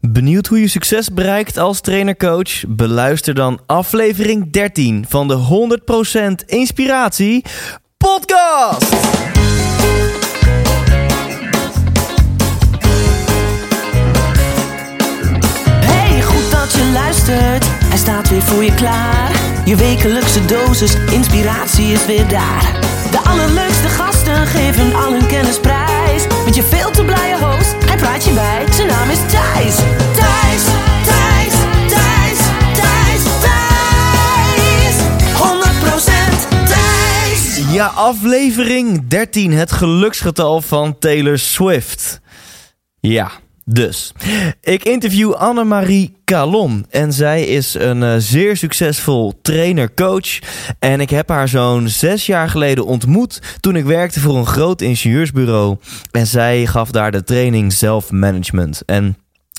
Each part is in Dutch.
Benieuwd hoe je succes bereikt als trainer-coach? Beluister dan aflevering 13 van de 100% Inspiratie Podcast. Hey, goed dat je luistert. Hij staat weer voor je klaar. Je wekelijkse dosis inspiratie is weer daar. De allerleukste gasten geven al hun kennis prijs. Met je veel te blije host, hij praat je bij. Zijn naam is Thijs. Thijs, Thijs, Thijs, Thijs, Thijs. 100% Thijs. Ja, aflevering 13, het geluksgetal van Taylor Swift. Ja, dus. Ik interview Annemarie Calon. En zij is een eh, zeer succesvol trainer-coach. En ik heb haar zo'n zes jaar geleden ontmoet toen ik werkte voor een groot ingenieursbureau. En zij gaf daar de training Self-Management. En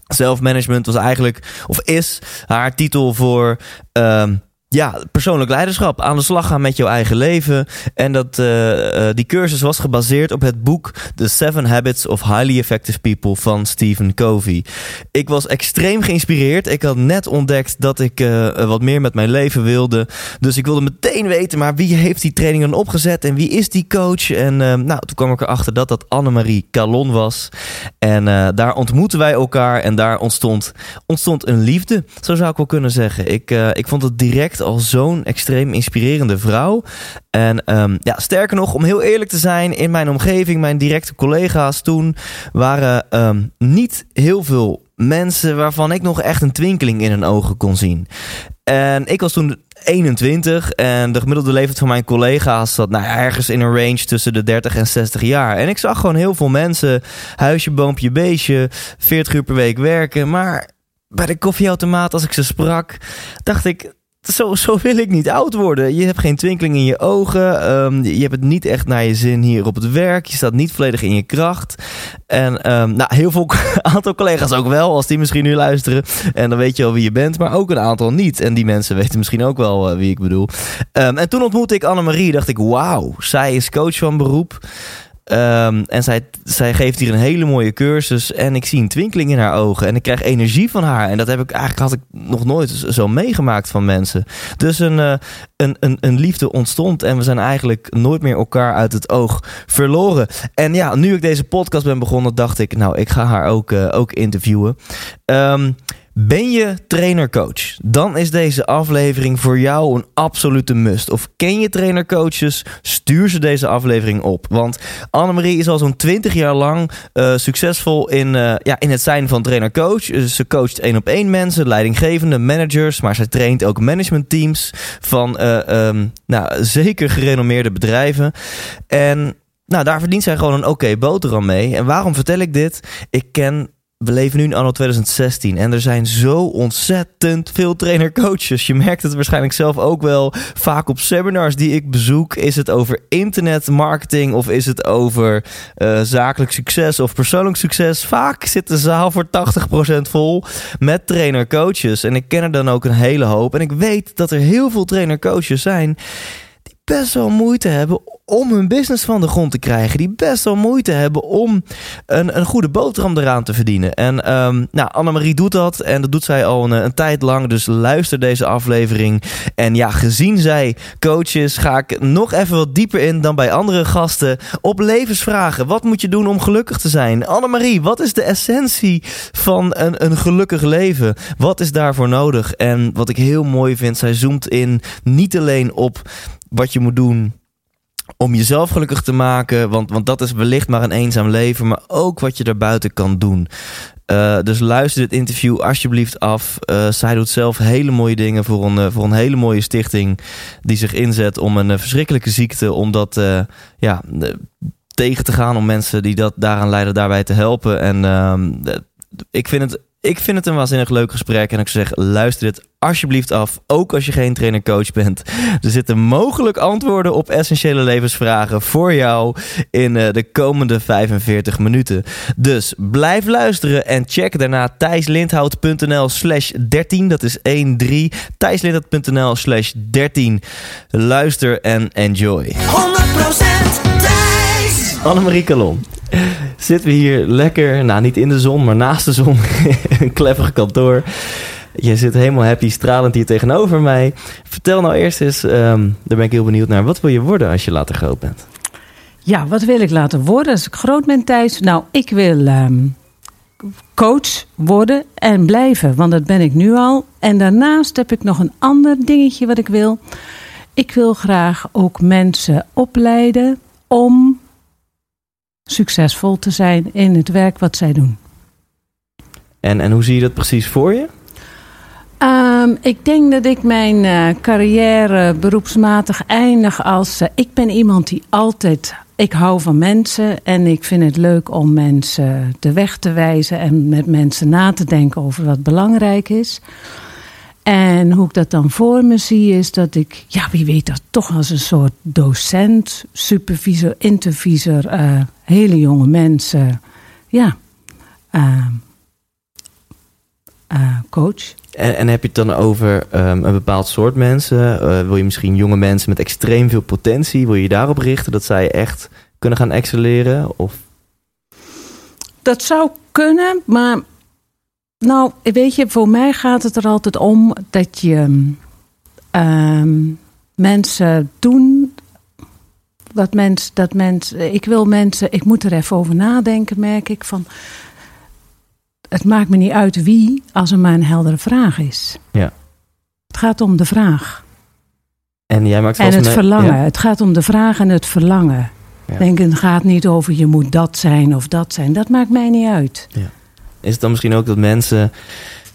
Self-management was eigenlijk, of is, haar titel voor ehm, ja, persoonlijk leiderschap. Aan de slag gaan met jouw eigen leven. En dat, eh, eh, die cursus was gebaseerd op het boek The Seven Habits of Highly Effective People van Stephen Covey. Ik was extreem geïnspireerd. Ik had net ontdekt dat ik eh, wat meer met mijn leven wilde. Dus ik wilde meteen weten, maar wie heeft die training dan opgezet? En wie is die coach? En nou, toen kwam ik erachter dat dat Annemarie Calon was. En daar ontmoetten wij elkaar. En daar ontstond, ontstond een liefde. Zo zou ik wel kunnen zeggen. Ik, ik vond het direct al zo'n extreem inspirerende vrouw. En ehm, ja, sterker nog, om heel eerlijk te zijn, in mijn omgeving, mijn directe collega's toen, waren ehm, niet heel veel mensen waarvan ik nog echt een twinkeling in hun ogen kon zien. En ik was toen 21 en de gemiddelde leeftijd van mijn collega's zat nou, ergens in een range tussen de 30 en 60 jaar. En ik zag gewoon heel veel mensen, huisje, boompje, beestje, 40 uur per week werken. Maar bij de koffieautomaat, als ik ze sprak, dacht ik, zo, zo wil ik niet oud worden. Je hebt geen twinkeling in je ogen. Ehm, je hebt het niet echt naar je zin hier op het werk. Je staat niet volledig in je kracht. En um, nou, heel veel aantal collega's ook wel, als die misschien nu luisteren. En dan weet je al wie je bent, maar ook een aantal niet. En die mensen weten misschien ook wel uh, wie ik bedoel. Um, en toen ontmoette ik Annemarie. Dacht ik, wauw, zij is coach van beroep. Um, en zij, zij geeft hier een hele mooie cursus. En ik zie een twinkeling in haar ogen. En ik krijg energie van haar. En dat heb ik eigenlijk had ik nog nooit zo meegemaakt van mensen. Dus een, uh, een, een, een liefde ontstond. En we zijn eigenlijk nooit meer elkaar uit het oog verloren. En ja, nu ik deze podcast ben begonnen, dacht ik, nou, ik ga haar ook, uh, ook interviewen. Um, ben je trainer-coach? Dan is deze aflevering voor jou een absolute must. Of ken je trainer-coaches? Stuur ze deze aflevering op. Want Annemarie is al zo'n 20 jaar lang uh, succesvol in, uh, ja, in het zijn van trainer-coach. Dus ze coacht één op één mensen, leidinggevende, managers. Maar ze traint ook managementteams van um, nou, zeker gerenommeerde bedrijven. En nou, daar verdient zij gewoon een oké okay boterham mee. En waarom vertel ik dit? Ik ken we leven nu in anno 2016 en er zijn zo ontzettend veel trainer-coaches. Je merkt het waarschijnlijk zelf ook wel. Vaak op seminars die ik bezoek, is het over internetmarketing of is het over uh, zakelijk succes of persoonlijk succes. Vaak zit de zaal voor 80% vol met trainer-coaches. En ik ken er dan ook een hele hoop. En ik weet dat er heel veel trainer-coaches zijn best wel moeite hebben om hun business van de grond te krijgen. Die best wel moeite hebben om een, een goede boterham eraan te verdienen. En um, nou, Annemarie doet dat. En dat doet zij al een, een, tijd lang. Dus luister deze aflevering. En ja, gezien zij coach is, ga ik nog even wat dieper in dan bij andere gasten. Op levensvragen. Wat moet je doen om gelukkig te zijn? Annemarie, wat is de essentie van een, een gelukkig leven? Wat is daarvoor nodig? En wat ik heel mooi vind, zij zoomt in niet alleen op wat je moet doen om jezelf gelukkig te maken. Want, want dat is wellicht maar een eenzaam leven. Maar ook wat je daarbuiten kan doen. Uh, dus luister dit interview alsjeblieft af. Uh, zij doet zelf hele mooie dingen voor een, uh, voor een hele mooie stichting. Die zich inzet om een verschrikkelijke ziekte. Om dat ja, tegen te gaan. Om mensen die dat daaraan lijden daarbij te helpen. En ehm, ik vind het ik vind het een waanzinnig leuk gesprek. En ik zou zeggen, luister dit alsjeblieft af. Ook als je geen trainer-coach bent. Er zitten mogelijk antwoorden op essentiële levensvragen voor jou in uh, de komende 45 minuten. Dus blijf luisteren en check daarna thijslindhout.nl slash 13. Dat is 1-3. thijslindhout.nl slash 13. Luister en enjoy. 100% Thijs! Annemarie Calon zitten we hier lekker, nou niet in de zon, maar naast de zon. een clever kantoor. Je zit helemaal happy, stralend hier tegenover mij. Vertel nou eerst eens, um, daar ben ik heel benieuwd naar. Wat wil je worden als je later groot bent? Ja, wat wil ik later worden als ik groot ben thuis? Nou, ik wil um, coach worden en blijven, want dat ben ik nu al. En daarnaast heb ik nog een ander dingetje wat ik wil. Ik wil graag ook mensen opleiden om succesvol te zijn in het werk wat zij doen. En, en hoe zie je dat precies voor je? Um, ik denk dat ik mijn uh, carrière beroepsmatig eindig als... Uh, ik ben iemand die altijd... Ik hou van mensen en ik vind het leuk om mensen de weg te wijzen... en met mensen na te denken over wat belangrijk is. En hoe ik dat dan voor me zie is dat ik... Ja, wie weet dat toch als een soort docent, supervisor, intervisor... Uh, hele jonge mensen, ja, uh, uh, coach. En, en, heb je het dan over um, een bepaald soort mensen? Wil je misschien jonge mensen met extreem veel potentie? Wil je daarop richten dat zij echt kunnen gaan excelleren? Of? Dat zou kunnen, maar nou, weet je, voor mij gaat het er altijd om dat je um, mensen doen dat mens, dat mens, ik wil mensen, ik moet er even over nadenken, merk ik van. Het maakt me niet uit wie, als er maar een heldere vraag is. Ja. Het gaat om de vraag. En jij maakt En het verlangen. Het gaat om de vraag en het verlangen. Ja. Denk, het gaat niet over je moet dat zijn of dat zijn. Dat maakt mij niet uit. Ja. Is het dan misschien ook dat mensen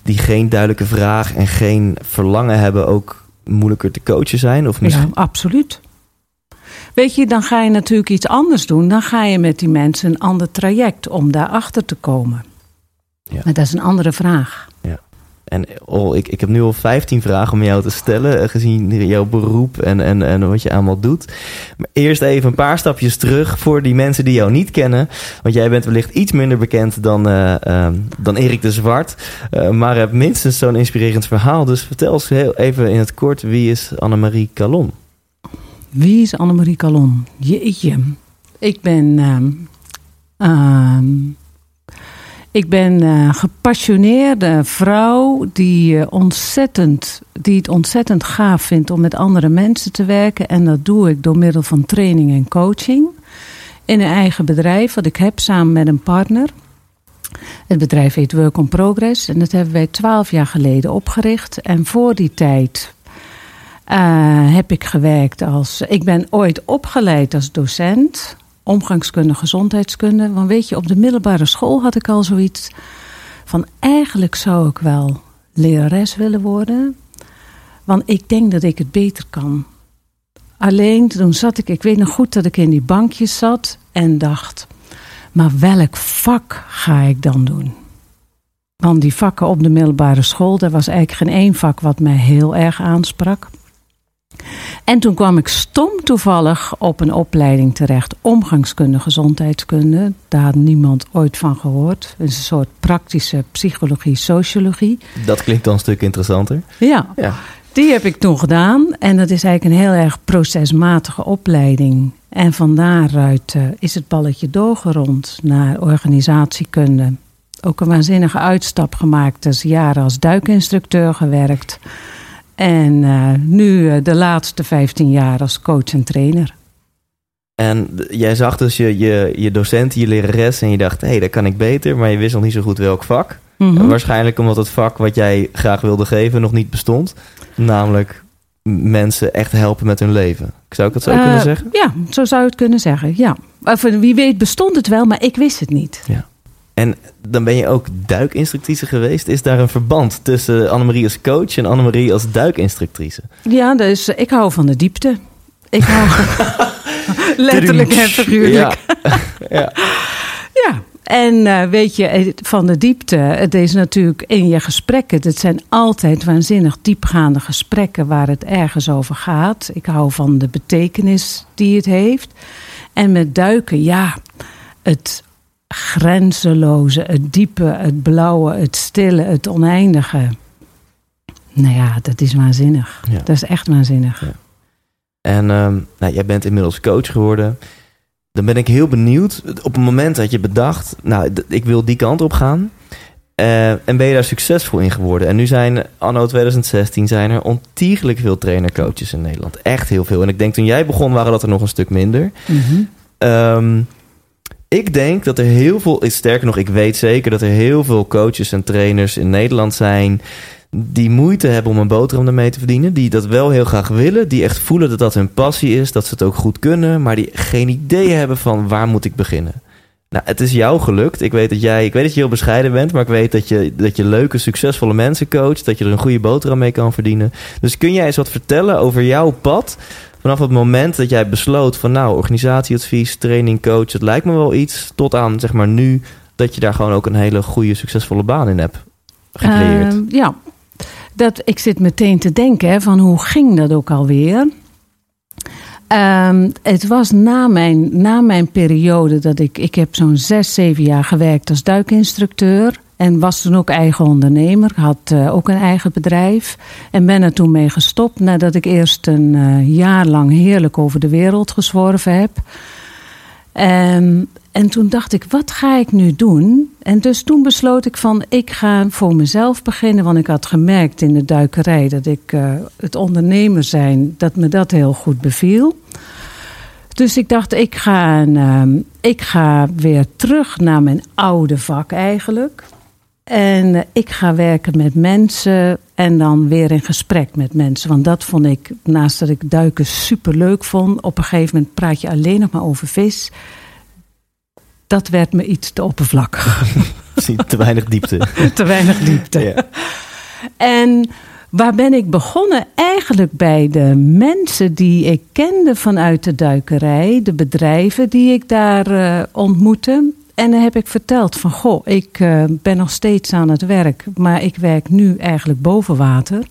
die geen duidelijke vraag en geen verlangen hebben, ook moeilijker te coachen zijn? Of misschien... Ja, absoluut. Weet je, dan ga je natuurlijk iets anders doen. Dan ga je met die mensen een ander traject om daarachter te komen. Ja. Maar dat is een andere vraag. Ja. En oh, ik, ik heb nu al 15 vragen om jou te stellen, eh, gezien jouw beroep en, en, en wat je allemaal doet. Maar eerst even een paar stapjes terug voor die mensen die jou niet kennen. Want jij bent wellicht iets minder bekend dan, uh, uh, dan Erik de Zwart. Uh, maar hebt minstens zo'n inspirerend verhaal. Dus vertel eens heel even in het kort, wie is Annemarie Calon? Wie is Annemarie Calon? Jeetje. Ik ben. Uh, uh, ik ben uh, gepassioneerde vrouw die, uh, ontzettend, die het ontzettend gaaf vindt om met andere mensen te werken. En dat doe ik door middel van training en coaching. In een eigen bedrijf wat ik heb samen met een partner. Het bedrijf heet Work on Progress en dat hebben wij twaalf jaar geleden opgericht. En voor die tijd uh, heb ik gewerkt als. Ik ben ooit opgeleid als docent, omgangskunde, gezondheidskunde. Want weet je, op de middelbare school had ik al zoiets van: eigenlijk zou ik wel lerares willen worden. Want ik denk dat ik het beter kan. Alleen toen zat ik, ik weet nog goed dat ik in die bankjes zat en dacht: maar welk vak ga ik dan doen? Want die vakken op de middelbare school, daar was eigenlijk geen één vak wat mij heel erg aansprak. En toen kwam ik stom toevallig op een opleiding terecht, omgangskunde, gezondheidskunde. Daar had niemand ooit van gehoord. Het is een soort praktische psychologie, sociologie. Dat klinkt dan een stuk interessanter. Ja, ja. die heb ik toen gedaan. En dat is eigenlijk een heel erg procesmatige opleiding. En van daaruit uh, is het balletje doorgerond naar organisatiekunde. Ook een waanzinnige uitstap gemaakt. Dus jaren als duikinstructeur gewerkt. En uh, nu uh, de laatste 15 jaar als coach en trainer. En jij zag dus je, je, je docent, je lerares en je dacht, hé, hey, dat kan ik beter, maar je wist nog niet zo goed welk vak. Mm -hmm. Waarschijnlijk omdat het vak wat jij graag wilde geven nog niet bestond. Namelijk mensen echt helpen met hun leven. Zou ik dat zo Eh, kunnen zeggen? Ja, zo zou je het kunnen zeggen, ja. Of, eh, wie weet bestond het wel, maar ik wist het niet. En dan ben je ook duikinstructrice geweest. Is daar een verband tussen Annemarie als coach en Annemarie als duikinstructrice? Ja, dus eh, ik hou van de diepte. Ik hou letterlijk en figuurlijk. Ja. ja. Ja, en eh, weet je, van de diepte, het is natuurlijk in je gesprekken, het zijn altijd waanzinnig diepgaande gesprekken waar het ergens over gaat. Ik hou van de betekenis die het heeft. En met duiken, ja, het grenzeloze, het diepe, het blauwe, het stille, het oneindige. Nou ja, dat is waanzinnig. Ja. Dat is echt waanzinnig. Ja. En ehm, nou, jij bent inmiddels coach geworden. Dan ben ik heel benieuwd. Op het moment dat je bedacht, nou, ik wil die kant op gaan. eh, en ben je daar succesvol in geworden? En nu zijn, anno 2016, zijn er ontiegelijk veel trainercoaches in Nederland. Echt heel veel. En ik denk toen jij begon, waren dat er nog een stuk minder. Mhm. Ehm, ik denk dat er heel veel, sterker nog, ik weet zeker dat er heel veel coaches en trainers in Nederland zijn die moeite hebben om een boterham ermee te verdienen, die dat wel heel graag willen, die echt voelen dat dat hun passie is, dat ze het ook goed kunnen, maar die geen idee hebben van waar moet ik beginnen. Nou, het is jou gelukt. Ik weet dat jij, ik weet dat je heel bescheiden bent, maar ik weet dat je, dat je leuke, succesvolle mensen coacht, dat je er een goede boterham mee kan verdienen. Dus kun jij eens wat vertellen over jouw pad vanaf het moment dat jij besloot van nou, organisatieadvies, training, coach, het lijkt me wel iets, tot aan zeg maar nu dat je daar gewoon ook een hele goede, succesvolle baan in hebt gecreëerd. Ehm, ja, dat, ik zit meteen te denken van hoe ging dat ook alweer? Ehm, het was na mijn, na mijn periode dat ik... Ik heb zo'n zes, zeven jaar gewerkt als duikinstructeur. En was toen ook eigen ondernemer. Had eh, ook een eigen bedrijf. En ben er toen mee gestopt nadat ik eerst een eh, jaar lang heerlijk over de wereld gezworven heb. Ehm, en toen dacht ik, wat ga ik nu doen? En dus toen besloot ik van, ik ga voor mezelf beginnen. Want ik had gemerkt in de duikerij dat ik eh, het ondernemer zijn, dat me dat heel goed beviel. Dus ik dacht, ik ga, ehm, ik ga weer terug naar mijn oude vak eigenlijk. En eh, ik ga werken met mensen en dan weer in gesprek met mensen. Want dat vond ik, naast dat ik duiken super leuk vond, op een gegeven moment praat je alleen nog maar over vis. Dat werd me iets te oppervlakkig. Te weinig diepte. te weinig diepte. Ja. En waar ben ik begonnen? Eigenlijk bij de mensen die ik kende vanuit de duikerij, de bedrijven die ik daar eh, ontmoette. En dan heb ik verteld van, goh, ik eh, ben nog steeds aan het werk, maar ik werk nu eigenlijk boven water.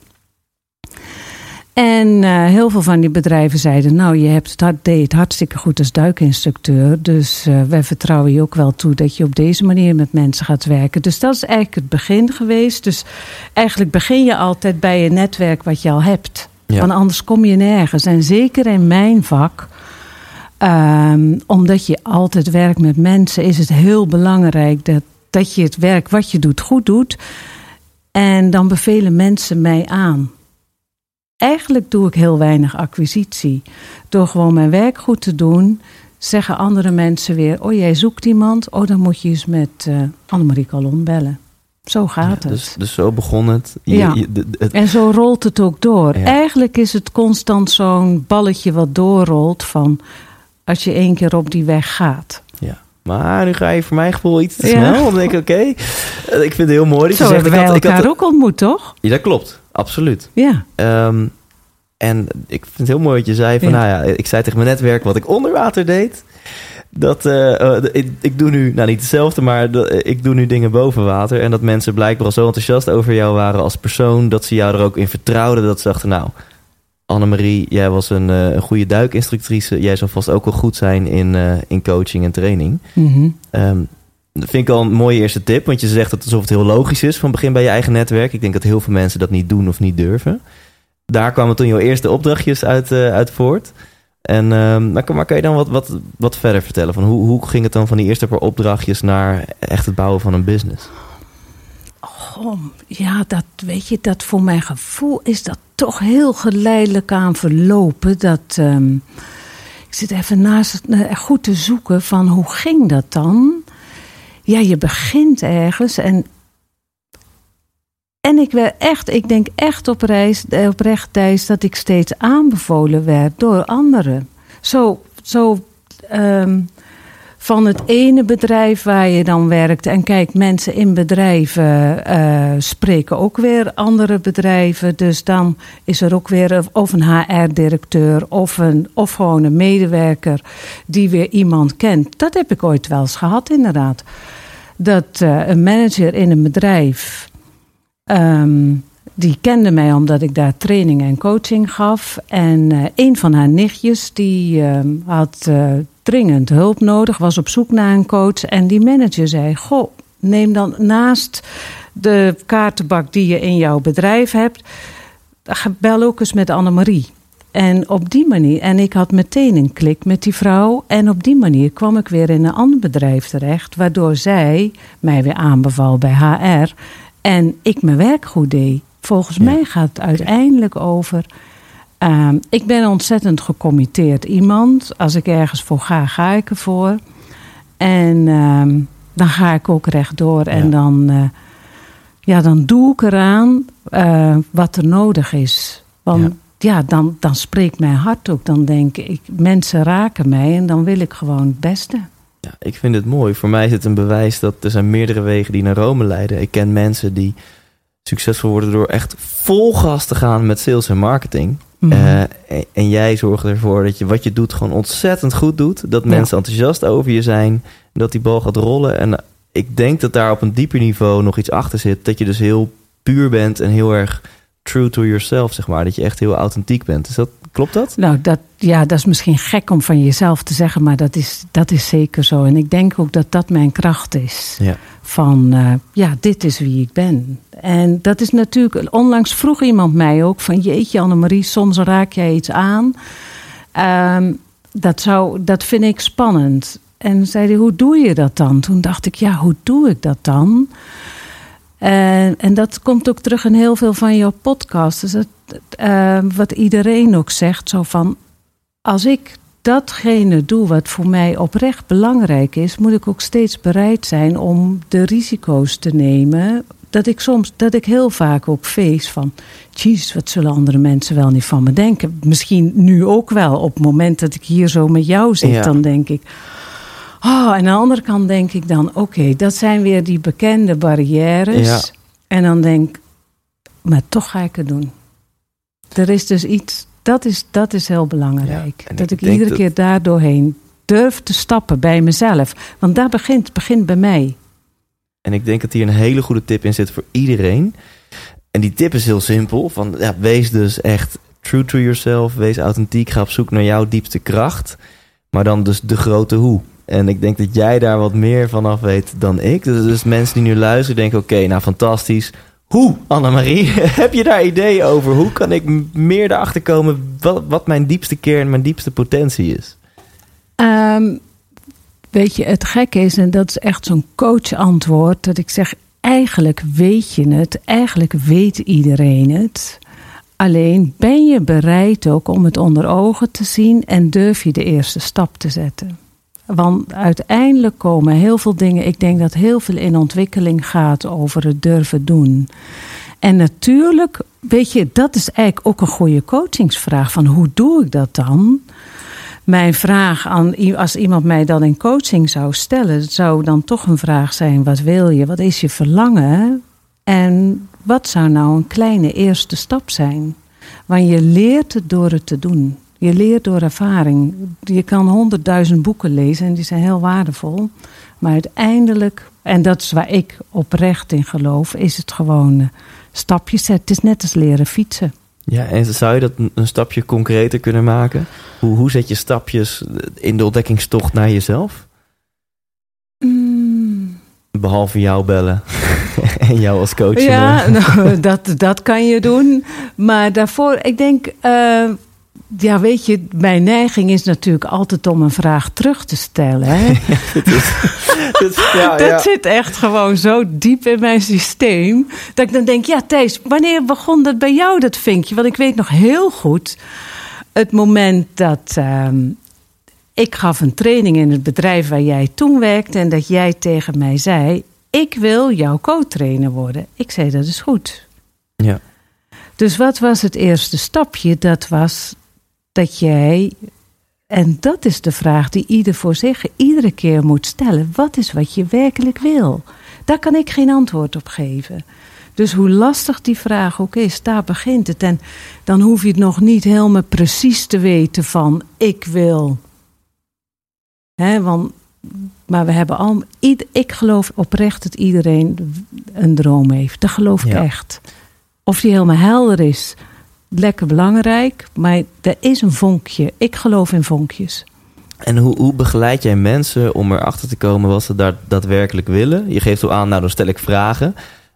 En eh, heel veel van die bedrijven zeiden, nou, je hebt het, deed het hartstikke goed als duikinstructeur. Dus eh, wij vertrouwen je ook wel toe dat je op deze manier met mensen gaat werken. Dus dat is eigenlijk het begin geweest. Dus eigenlijk begin je altijd bij je netwerk wat je al hebt. Ja. Want anders kom je nergens. En zeker in mijn vak, ehm, omdat je altijd werkt met mensen, is het heel belangrijk dat, dat je het werk wat je doet goed doet. En dan bevelen mensen mij aan. Eigenlijk doe ik heel weinig acquisitie. Door gewoon mijn werk goed te doen, zeggen andere mensen weer: Oh, jij zoekt iemand. Oh, dan moet je eens met eh Annemarie Calon bellen. Zo gaat Ja, het. dus, dus zo begon het. Je- Ja. je- de- het- En zo rolt het ook door. Ja. Eigenlijk is het constant zo'n balletje wat doorrolt van als je één keer op die weg gaat. ja. Maar nu ga je voor mijn gevoel iets te Ja. snel. Dan denk ik, oké. eh, Ik vind het heel mooi dat je zegt... hebben Ik had, ik elkaar had, ook ontmoet, toch? ja, dat klopt. Absoluut. Ja. Ehm, en ik vind het heel mooi wat je zei van, Ja. nou ja, ik zei tegen mijn netwerk wat ik onder water deed. Dat eh, eh, ik, ik doe nu, nou niet hetzelfde, maar dat- ik doe nu dingen boven water. En dat mensen blijkbaar al zo enthousiast over jou waren als persoon, dat ze jou er ook in vertrouwden. Dat ze dachten, nou, Annemarie, jij was een, een goede duikinstructrice. Jij zal vast ook wel goed zijn in, eh, in coaching en training. Mhm. Ehm, dat vind ik al een mooie eerste tip, want je zegt het alsof het heel logisch is van begin bij je eigen netwerk. Ik denk dat heel veel mensen dat niet doen of niet durven. Daar kwamen toen jouw eerste opdrachtjes uit, eh, uit voort. En, ehm, maar, kan- maar kan je dan wat, wat, wat verder vertellen? Van hoe, hoe ging het dan van die eerste paar opdrachtjes naar echt het bouwen van een business? Ja, dat weet je, dat voor mijn gevoel is dat toch heel geleidelijk aan verlopen. Dat, ehm, ik zit even naast eh, goed te zoeken van hoe ging dat dan? Ja, je begint ergens en. En en ik werd echt, ik denk echt op reis, eh, oprecht Thijs, dat ik steeds aanbevolen werd door anderen. Zo, zo ehm, van het ene bedrijf waar je dan werkt. En kijk, mensen in bedrijven uh, spreken ook weer andere bedrijven. Dus dan is er ook weer of een HR-directeur of, een, of gewoon een medewerker die weer iemand kent. Dat heb ik ooit wel eens gehad, inderdaad. Dat uh, een manager in een bedrijf. Um, die kende mij omdat ik daar training en coaching gaf. En uh, een van haar nichtjes die uh, had dringend hulp nodig, was op zoek naar een coach. En die manager zei: Goh, neem dan naast de kaartenbak die je in jouw bedrijf hebt, bel ook eens met Annemarie. En op die manier, en ik had meteen een klik met die vrouw. En op die manier kwam ik weer in een ander bedrijf terecht, waardoor zij mij weer aanbeval bij HR. En ik mijn werk goed deed. Volgens ja. mij gaat het uiteindelijk over. Uh, ik ben ontzettend gecommitteerd iemand. Als ik ergens voor ga, ga ik ervoor. En uh, dan ga ik ook rechtdoor. Ja. En dan, uh, ja, dan doe ik eraan uh, wat er nodig is. Want ja, ja dan, dan spreekt mijn hart ook. Dan denk ik, mensen raken mij en dan wil ik gewoon het beste. Ja, ik vind het mooi. Voor mij is het een bewijs dat er zijn meerdere wegen die naar Rome leiden. Ik ken mensen die succesvol worden door echt vol gas te gaan met sales en marketing. Mm -hmm. uh, en, en, jij zorgt ervoor dat je wat je doet gewoon ontzettend goed doet. Dat mensen ja. enthousiast over je zijn. Dat die bal gaat rollen. En ik denk dat daar op een dieper niveau nog iets achter zit. Dat je dus heel puur bent en heel erg true to yourself, zeg maar. Dat je echt heel authentiek bent. Is dat, klopt dat? Nou, dat, ja, dat is misschien gek om van jezelf te zeggen, maar dat is, dat is zeker zo. En ik denk ook dat dat mijn kracht is. Ja. Van, uh, ja, dit is wie ik ben. En dat is natuurlijk, onlangs vroeg iemand mij ook van, jeetje Annemarie, soms raak jij iets aan. Um, dat, zou, dat vind ik spannend. En zei hij, hoe doe je dat dan? Toen dacht ik, ja, hoe doe ik dat dan? En, en dat komt ook terug in heel veel van jouw podcasts. Dus uh, wat iedereen ook zegt, zo van... als ik datgene doe wat voor mij oprecht belangrijk is... moet ik ook steeds bereid zijn om de risico's te nemen... dat ik soms, dat ik heel vaak ook feest van... jezus, wat zullen andere mensen wel niet van me denken? Misschien nu ook wel, op het moment dat ik hier zo met jou zit, ja. dan denk ik... Oh, en aan de andere kant denk ik dan, oké, okay, dat zijn weer die bekende barrières. Ja. En dan denk ik, maar toch ga ik het doen. Er is dus iets, dat is, dat is heel belangrijk. Ja, dat ik ik iedere dat... keer daar doorheen durf te stappen bij mezelf. Want daar begint, begint bij mij. En ik denk dat hier een hele goede tip in zit voor iedereen. En die tip is heel simpel. Van, ja, wees dus echt true to yourself. Wees authentiek. Ga op zoek naar jouw diepste kracht. Maar dan dus de grote hoe. En ik denk dat jij daar wat meer vanaf weet dan ik. Dus, dus mensen die nu luisteren denken... oké, nou fantastisch. Hoe, Annemarie? Heb je daar ideeën over? Hoe kan ik meer erachter komen... wat, mijn diepste kern, mijn diepste potentie is? Um, weet je, het gekke is... en dat is echt zo'n coach-antwoord... dat ik zeg, eigenlijk weet je het. Eigenlijk weet iedereen het. Alleen ben je bereid ook om het onder ogen te zien... en durf je de eerste stap te zetten. Want uiteindelijk komen heel veel dingen. Ik denk dat heel veel in ontwikkeling gaat over het durven doen. En natuurlijk, weet je, dat is eigenlijk ook een goede coachingsvraag. Van hoe doe ik dat dan? Mijn vraag aan als iemand mij dan in coaching zou stellen, zou dan toch een vraag zijn: wat wil je? Wat is je verlangen? En wat zou nou een kleine eerste stap zijn? Want je leert het door het te doen. Je leert door ervaring. Je kan honderdduizend boeken lezen en die zijn heel waardevol. Maar uiteindelijk, en dat is waar ik oprecht in geloof, is het gewoon uh, stapjes zetten. Het is net als leren fietsen. Ja, en zou je dat een stapje concreter kunnen maken? Hoe, hoe zet je stapjes in de ontdekkingstocht naar jezelf? Mm. Behalve jou bellen en jou als coach. Ja, nou, dat, dat kan je doen. Maar daarvoor, ik denk. Uh, ja, weet je, mijn neiging is natuurlijk altijd om een vraag terug te stellen. Hè? Ja, dat, is, dat, ja, dat ja. zit echt gewoon zo diep in mijn systeem. Dat ik dan denk, ja Thijs, wanneer begon dat bij jou, dat vinkje? Want ik weet nog heel goed het moment dat... Uh, ik gaf een training in het bedrijf waar jij toen werkte... en dat jij tegen mij zei, ik wil jouw co-trainer worden. Ik zei, dat is goed. Ja. Dus wat was het eerste stapje? Dat was dat jij, en dat is de vraag die ieder voor zich iedere keer moet stellen: wat is wat je werkelijk wil? Daar kan ik geen antwoord op geven. Dus hoe lastig die vraag ook is, daar begint het. En dan hoef je het nog niet helemaal precies te weten van ik wil. Hè, want, maar we hebben al. Ik geloof oprecht dat iedereen een droom heeft. Dat geloof ik Ja. echt. Of die helemaal helder is, lekker belangrijk. Maar er is een vonkje. Ik geloof in vonkjes. En hoe, hoe begeleid jij mensen om erachter te komen wat ze daar daadwerkelijk willen? Je geeft al aan, nou dan stel ik vragen.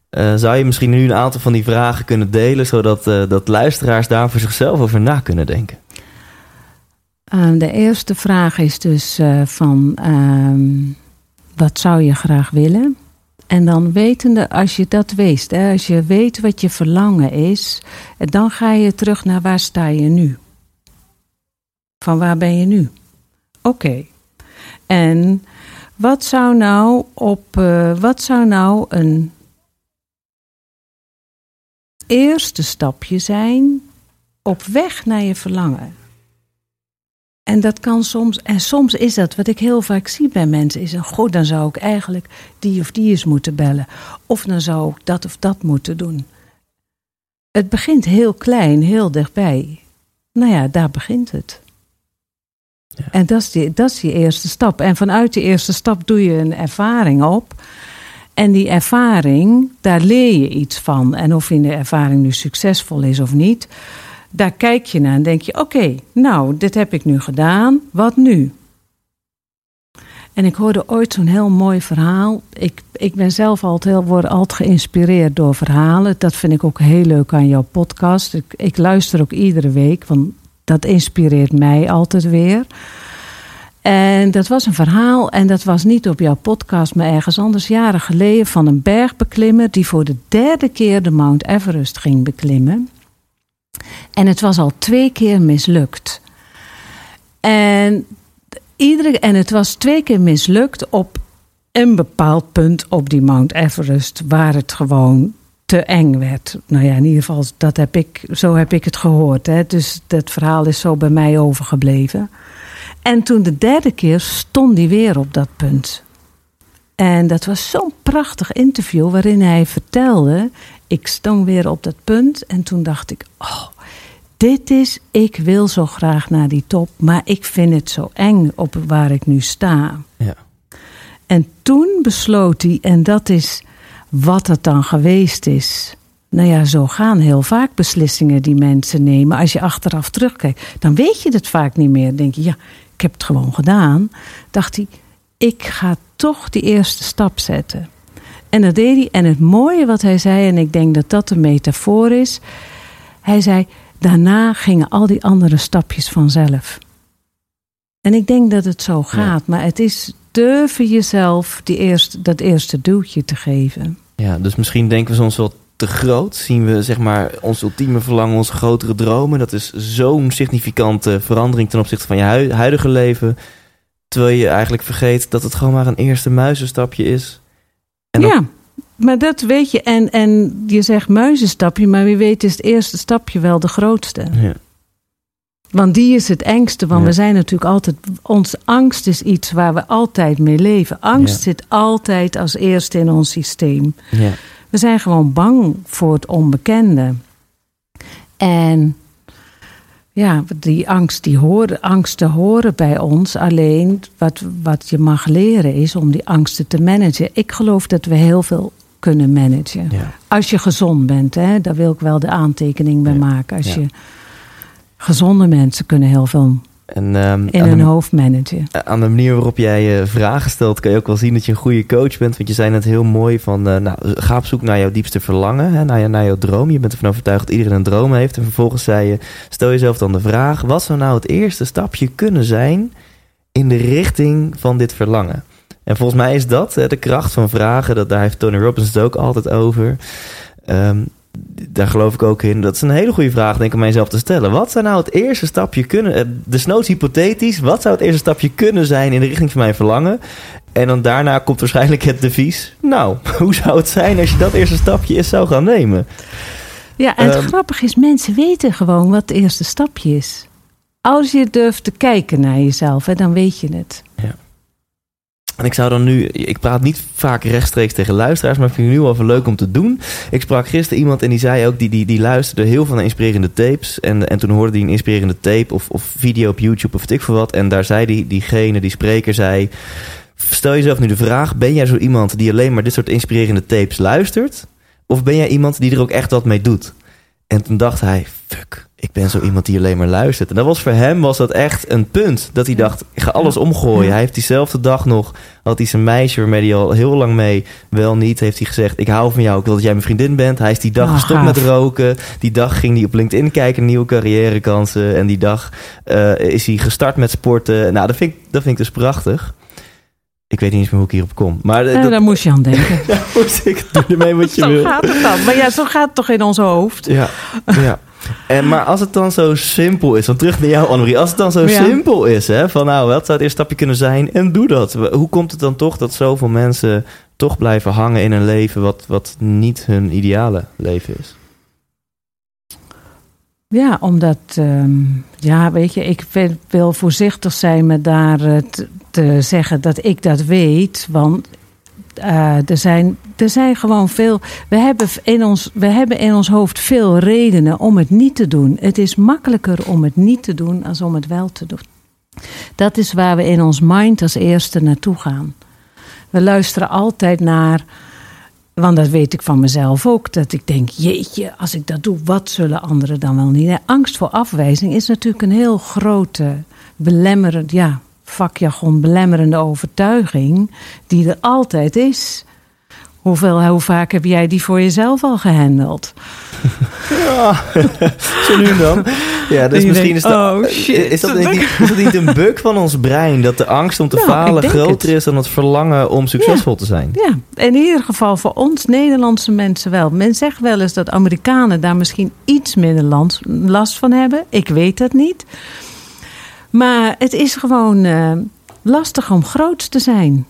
Eh, zou je misschien nu een aantal van die vragen kunnen delen, zodat eh, dat luisteraars daar voor zichzelf over na kunnen denken? Eh, de eerste vraag is dus van ehm, wat zou je graag willen? En dan wetende, als je dat weet, hè, als je weet wat je verlangen is, dan ga je terug naar waar sta je nu? Van waar ben je nu? Oké. En wat zou nou op, eh, wat zou nou een eerste stapje zijn op weg naar je verlangen? En dat kan soms, en soms is dat wat ik heel vaak zie bij mensen, is een goed, dan zou ik eigenlijk die of die eens moeten bellen. Of dan zou ik dat of dat moeten doen. Het begint heel klein, heel dichtbij. Nou ja, daar begint het. Ja. En dat is, die, dat is die eerste stap. En vanuit die eerste stap doe je een ervaring op. En die ervaring, daar leer je iets van. En of in de ervaring nu succesvol is of niet, daar kijk je naar en denk je: oké, nou, dit heb ik nu gedaan, wat nu? En ik hoorde ooit zo'n heel mooi verhaal. Ik, ik ben zelf altijd, heel, word altijd geïnspireerd door verhalen. Dat vind ik ook heel leuk aan jouw podcast. Ik, ik luister ook iedere week, want dat inspireert mij altijd weer. En dat was een verhaal, en dat was niet op jouw podcast, maar ergens anders, jaren geleden, van een bergbeklimmer die voor de derde keer de Mount Everest ging beklimmen. En het was al twee keer mislukt. En, iedere, en het was twee keer mislukt op een bepaald punt op die Mount Everest, waar het gewoon te eng werd. Nou ja, in ieder geval, dat heb ik, zo heb ik het gehoord. Hè. Dus dat verhaal is zo bij mij overgebleven. En toen de derde keer stond hij weer op dat punt. En dat was zo'n prachtig interview waarin hij vertelde: ik stond weer op dat punt. En toen dacht ik: oh, dit is, ik wil zo graag naar die top, maar ik vind het zo eng op waar ik nu sta. Ja. En toen besloot hij, en dat is wat het dan geweest is. Nou ja, zo gaan heel vaak beslissingen die mensen nemen. Als je achteraf terugkijkt, dan weet je het vaak niet meer. Dan denk je, ja, ik heb het gewoon gedaan. Dacht hij, ik ga toch die eerste stap zetten. En dat deed hij. En het mooie wat hij zei, en ik denk dat dat een metafoor is. Hij zei, daarna gingen al die andere stapjes vanzelf. En ik denk dat het zo gaat. Maar het is durven jezelf die eerste, dat eerste duwtje te geven. Ja, dus misschien denken we soms wel te groot. Zien we zeg maar ons ultieme verlangen, onze grotere dromen. Dat is zo'n significante verandering ten opzichte van je hui- huidige leven. Terwijl je eigenlijk vergeet dat het gewoon maar een eerste muizenstapje is. En ja, maar dat weet je. En, en je zegt muizenstapje, maar wie weet is het eerste stapje wel de grootste. Ja. Want die is het engste. Want Ja. we zijn natuurlijk altijd. Onze angst is iets waar we altijd mee leven. Angst Ja. zit altijd als eerste in ons systeem. Ja. We zijn gewoon bang voor het onbekende. En ja, die angst, die horen, angsten horen bij ons. Alleen wat, wat je mag leren is om die angsten te managen. Ik geloof dat we heel veel kunnen managen. Ja. Als je gezond bent, hè, daar wil ik wel de aantekening bij Ja. maken. Als Ja. je gezonde mensen kunnen heel veel En ehm, in aan, hun de, hoofd managen. aan de manier waarop jij eh, vragen stelt, kan je ook wel zien dat je een goede coach bent. Want je zei net heel mooi van, eh, nou, ga op zoek naar jouw diepste verlangen, hè, naar, naar jouw droom. Je bent ervan overtuigd dat iedereen een droom heeft. En vervolgens zei je, stel jezelf dan de vraag, wat zou nou het eerste stapje kunnen zijn in de richting van dit verlangen? En volgens mij is dat hè, de kracht van vragen. Dat, daar heeft Tony Robbins het ook altijd over. Ehm, daar geloof ik ook in. Dat is een hele goede vraag, denk ik, om mijzelf te stellen. Wat zou nou het eerste stapje kunnen... eh, Desnoods hypothetisch, wat zou het eerste stapje kunnen zijn... in de richting van mijn verlangen? En dan daarna komt waarschijnlijk het devies. Nou, hoe zou het zijn als je dat eerste stapje eens zou gaan nemen? Ja, en het Ehm, grappige is, mensen weten gewoon wat het eerste stapje is. Als je durft te kijken naar jezelf, hè, dan weet je het. En ik zou dan nu, ik praat niet vaak rechtstreeks tegen luisteraars, maar ik vind het nu wel even leuk om te doen. Ik sprak gisteren iemand en die zei ook, die, die, die luisterde heel veel naar inspirerende tapes. En, en toen hoorde hij een inspirerende tape of, of video op YouTube of ik veel wat. En daar zei die, diegene, die spreker, zei... Stel jezelf nu de vraag, ben jij zo iemand die alleen maar dit soort inspirerende tapes luistert? Of ben jij iemand die er ook echt wat mee doet? En toen dacht hij, fuck, ik ben zo iemand die alleen maar luistert. En dat was voor hem was dat echt een punt. Dat hij dacht, ik ga alles omgooien. Hij heeft diezelfde dag nog, had hij zijn meisje waarmee hij al heel lang mee, wel niet, heeft hij gezegd, ik hou van jou, ik wil dat jij mijn vriendin bent. Hij is die dag Ah, gestopt gaaf. met roken. Die dag ging hij op LinkedIn kijken nieuwe carrièrekansen. En die dag eh, is hij gestart met sporten. Nou, dat vind, ik, dat vind ik dus prachtig. Ik weet niet eens meer hoe ik hierop kom. Maar eh, Ja, dat daar moest je aan denken. moest ik doe ermee wat je zo wil. gaat het dan. Maar ja, zo gaat het toch in ons hoofd. Ja, ja. En, maar als het dan zo simpel is, want terug naar jou Annemarie. Als het dan zo Ja. simpel is, hè, van nou, wat zou het eerste stapje kunnen zijn? En doe dat. Hoe komt het dan toch dat zoveel mensen toch blijven hangen in een leven wat, wat niet hun ideale leven is? Ja, omdat, ehm, ja, weet je, ik wil voorzichtig zijn met daar eh, te, te zeggen dat ik dat weet. Want eh, er, zijn, er zijn gewoon veel. We hebben, in ons, we hebben in ons hoofd veel redenen om het niet te doen. Het is makkelijker om het niet te doen dan om het wel te doen. Dat is waar we in ons mind als eerste naartoe gaan. We luisteren altijd naar. Want dat weet ik van mezelf ook. Dat ik denk, jeetje, als ik dat doe, wat zullen anderen dan wel niet? Angst voor afwijzing is natuurlijk een heel grote, belemmerend, ja, vakjargon, belemmerende overtuiging. Die er altijd is. Hoeveel, hoe vaak heb jij die voor jezelf al gehandeld? Ja, zo nu en dan. Ja, dus misschien denkt, is, dat, oh, shit. is, dat niet, is dat niet een bug van ons brein? Dat de angst om te Nou, falen groter het. is dan het verlangen om succesvol te zijn? Ja, in ieder geval voor ons Nederlandse mensen wel. Men zegt wel eens dat Amerikanen daar misschien iets minder last van hebben. Ik weet dat niet. Maar het is gewoon eh, lastig om groot te zijn.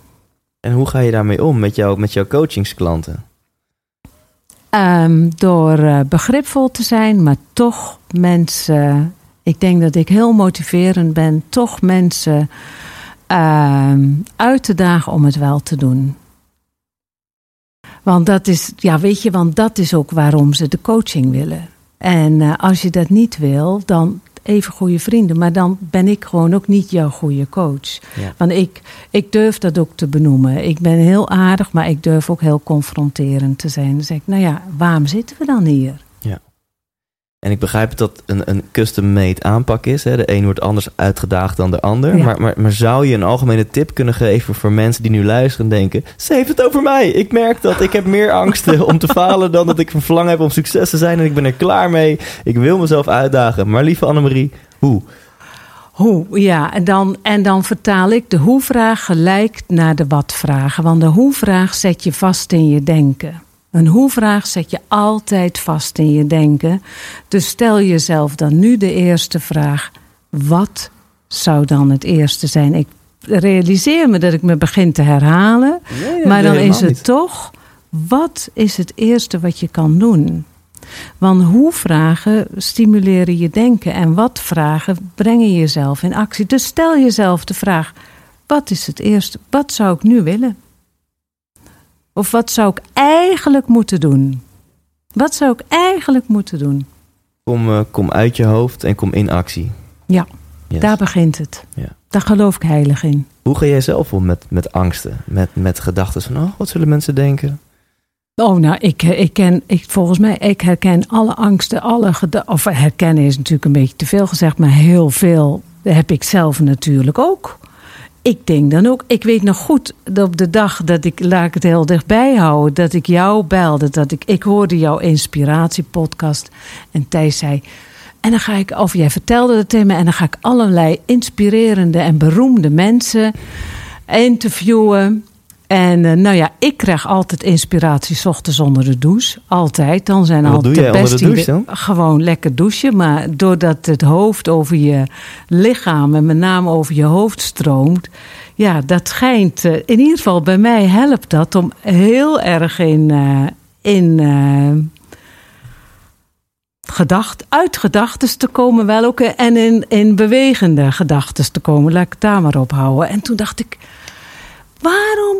En hoe ga je daarmee om met, jou, met jouw coachingsklanten? Ehm, door eh, begripvol te zijn, maar toch mensen. Ik denk dat ik heel motiverend ben, toch mensen ehm, uit te dagen om het wel te doen. Want dat is, ja, weet je, want dat is ook waarom ze de coaching willen. En eh, als je dat niet wil, dan even goede vrienden. Maar dan ben ik gewoon ook niet jouw goede coach. Ja. Want ik, ik durf dat ook te benoemen. Ik ben heel aardig, maar ik durf ook heel confronterend te zijn. Dan zeg ik, nou ja, waarom zitten we dan hier? En ik begrijp dat een, een custom-made aanpak is. Hè? De een wordt anders uitgedaagd dan de ander. Ja. Maar, maar, maar zou je een algemene tip kunnen geven voor mensen die nu luisteren en denken... Ze heeft het over mij. Ik merk dat. Ik heb meer angsten om te falen dan dat ik een verlangen heb om succes te zijn. En ik ben er klaar mee. Ik wil mezelf uitdagen. Maar lieve Annemarie, hoe? Hoe, ja, en dan, en dan vertaal ik de hoe-vraag gelijk naar de wat-vraag. Want de hoe-vraag zet je vast in je denken. Een hoe-vraag zet je altijd vast in je denken. Dus stel jezelf dan nu de eerste vraag: wat zou dan het eerste zijn? Ik realiseer me dat ik me begin te herhalen. maar dan is het toch: wat is het eerste wat je kan doen? Want hoe vragen stimuleren je denken en wat vragen brengen jezelf in actie. Dus stel jezelf de vraag: wat is het eerste? Wat zou ik nu willen? Of wat zou ik eigenlijk moeten doen? Wat zou ik eigenlijk moeten doen? Kom, eh, kom uit je hoofd en kom in actie. Ja, Yes. daar begint het. Ja. Daar geloof ik heilig in. Hoe ga jij zelf om met, met angsten? Met, met gedachten van, oh, wat zullen mensen denken? Oh, nou, ik, ik ken, ik, volgens mij, ik herken alle angsten, alle geda- Of herkennen is natuurlijk een beetje te veel gezegd, maar heel veel heb ik zelf natuurlijk ook. Ik denk dan ook, ik weet nog goed dat op de dag dat ik, laat ik het heel dichtbij houden, dat ik jou belde, dat ik, ik hoorde jouw inspiratiepodcast en Thijs zei, en dan ga ik, of jij vertelde het me, en dan ga ik allerlei inspirerende en beroemde mensen interviewen. En eh, nou ja, ik krijg altijd inspiratie 's ochtends onder de douche. Altijd. Dan zijn best de dan? Gewoon lekker douchen. Maar doordat het hoofd over je lichaam en met name over je hoofd stroomt. Ja, dat schijnt. eh, in ieder geval bij mij helpt dat om heel erg in. eh, in gedacht, uit gedachten te komen wel ook. En in, in bewegende gedachten te komen. Laat ik het daar maar op houden. En toen dacht ik, waarom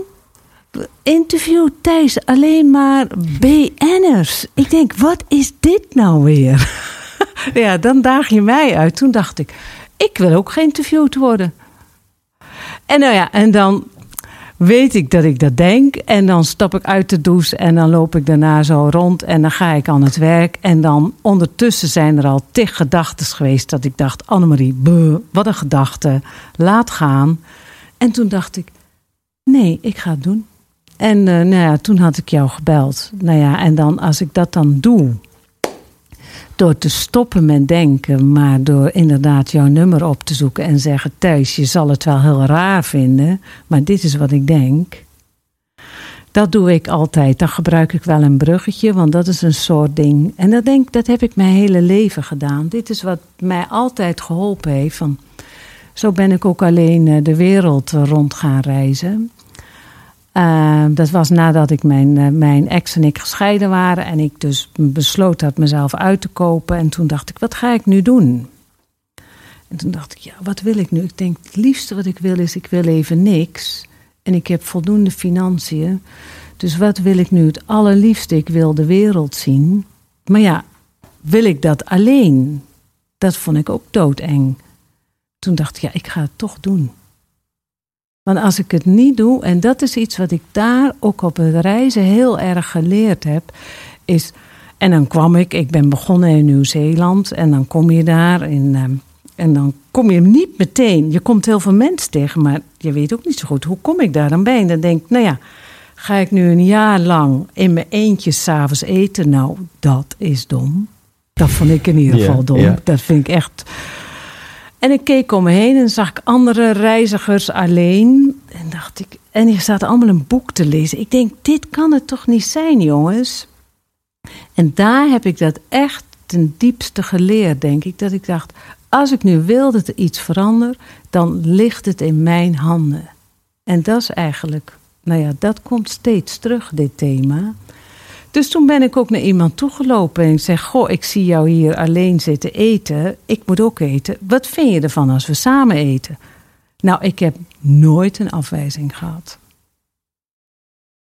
interview Thijs alleen maar BN'ers? Ik denk, wat is dit nou weer? ja, dan daag je mij uit. Toen dacht ik, ik wil ook geïnterviewd worden. En nou ja, en dan weet ik dat ik dat denk. En dan stap ik uit de douche en dan loop ik daarna zo rond. En dan ga ik aan het werk. En dan ondertussen zijn er al tig gedachten geweest dat ik dacht... Annemarie, wat een gedachte, laat gaan. En toen dacht ik, nee, ik ga het doen. En uh, nou ja, toen had ik jou gebeld. Nou ja, en dan als ik dat dan doe door te stoppen met denken, maar door inderdaad jouw nummer op te zoeken en zeggen: Thuis, je zal het wel heel raar vinden, maar dit is wat ik denk. Dat doe ik altijd. Dan gebruik ik wel een bruggetje, want dat is een soort ding. En dat, denk, dat heb ik mijn hele leven gedaan. Dit is wat mij altijd geholpen heeft. Van, zo ben ik ook alleen eh, de wereld rond gaan reizen. Uh, dat was nadat ik mijn, uh, mijn ex en ik gescheiden waren. En ik dus besloot had mezelf uit te kopen. En toen dacht ik, wat ga ik nu doen? En toen dacht ik, ja, wat wil ik nu? Ik denk, het liefste wat ik wil is, ik wil even niks. En ik heb voldoende financiën. Dus wat wil ik nu het allerliefste? Ik wil de wereld zien. Maar ja, wil ik dat alleen? Dat vond ik ook doodeng. Toen dacht ik, ja, ik ga het toch doen. Want als ik het niet doe, en dat is iets wat ik daar ook op het reizen heel erg geleerd heb, is. En dan kwam ik, ik ben begonnen in Nieuw-Zeeland, en dan kom je daar in. Ehm, en dan kom je niet meteen. Je komt heel veel mensen tegen, maar je weet ook niet zo goed hoe kom ik daar dan bij. En dan denk ik, nou ja, ga ik nu een jaar lang in mijn eentje s'avonds eten? Nou, dat is dom. Dat vond ik in ieder geval dom. Dat vind ik echt en ik keek om me heen en zag ik andere reizigers alleen. En dacht ik, en die zaten allemaal een boek te lezen. Ik denk, dit kan het toch niet zijn, jongens? En daar heb ik dat echt ten diepste geleerd, denk ik. Dat ik dacht, als ik nu wil dat er iets verandert, dan ligt het in mijn handen. En dat is eigenlijk, nou ja, dat komt steeds terug, dit thema. Dus toen ben ik ook naar iemand toegelopen en ik zeg: Goh, ik zie jou hier alleen zitten eten. Ik moet ook eten. Wat vind je ervan als we samen eten? Nou, ik heb nooit een afwijzing gehad.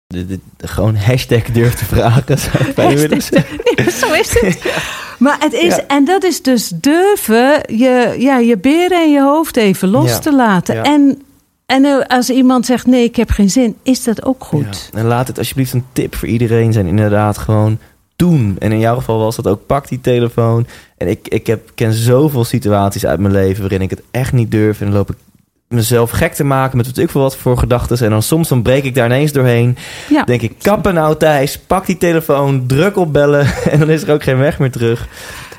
De, de, gewoon hashtag durf te vragen. Zou ik willen zeggen. Zo is het. Maar het is, en dat is dus durven je, ja, je beren en je hoofd even los te laten. En en eh, als iemand zegt nee, ik heb geen zin, is dat ook goed. En laat het alsjeblieft een tip voor iedereen zijn. Inderdaad, gewoon doen. En in jouw geval was dat ook, pak die telefoon. En ik, ik heb, ken zoveel situaties uit mijn leven waarin ik het echt niet durf. En dan loop ik mezelf gek te maken met wat ik voor wat voor gedachten. En dan soms dan breek ik daar ineens doorheen. Ja. Denk ik, kappen nou Thijs, pak die telefoon, druk op bellen. En dan is er ook geen weg meer terug.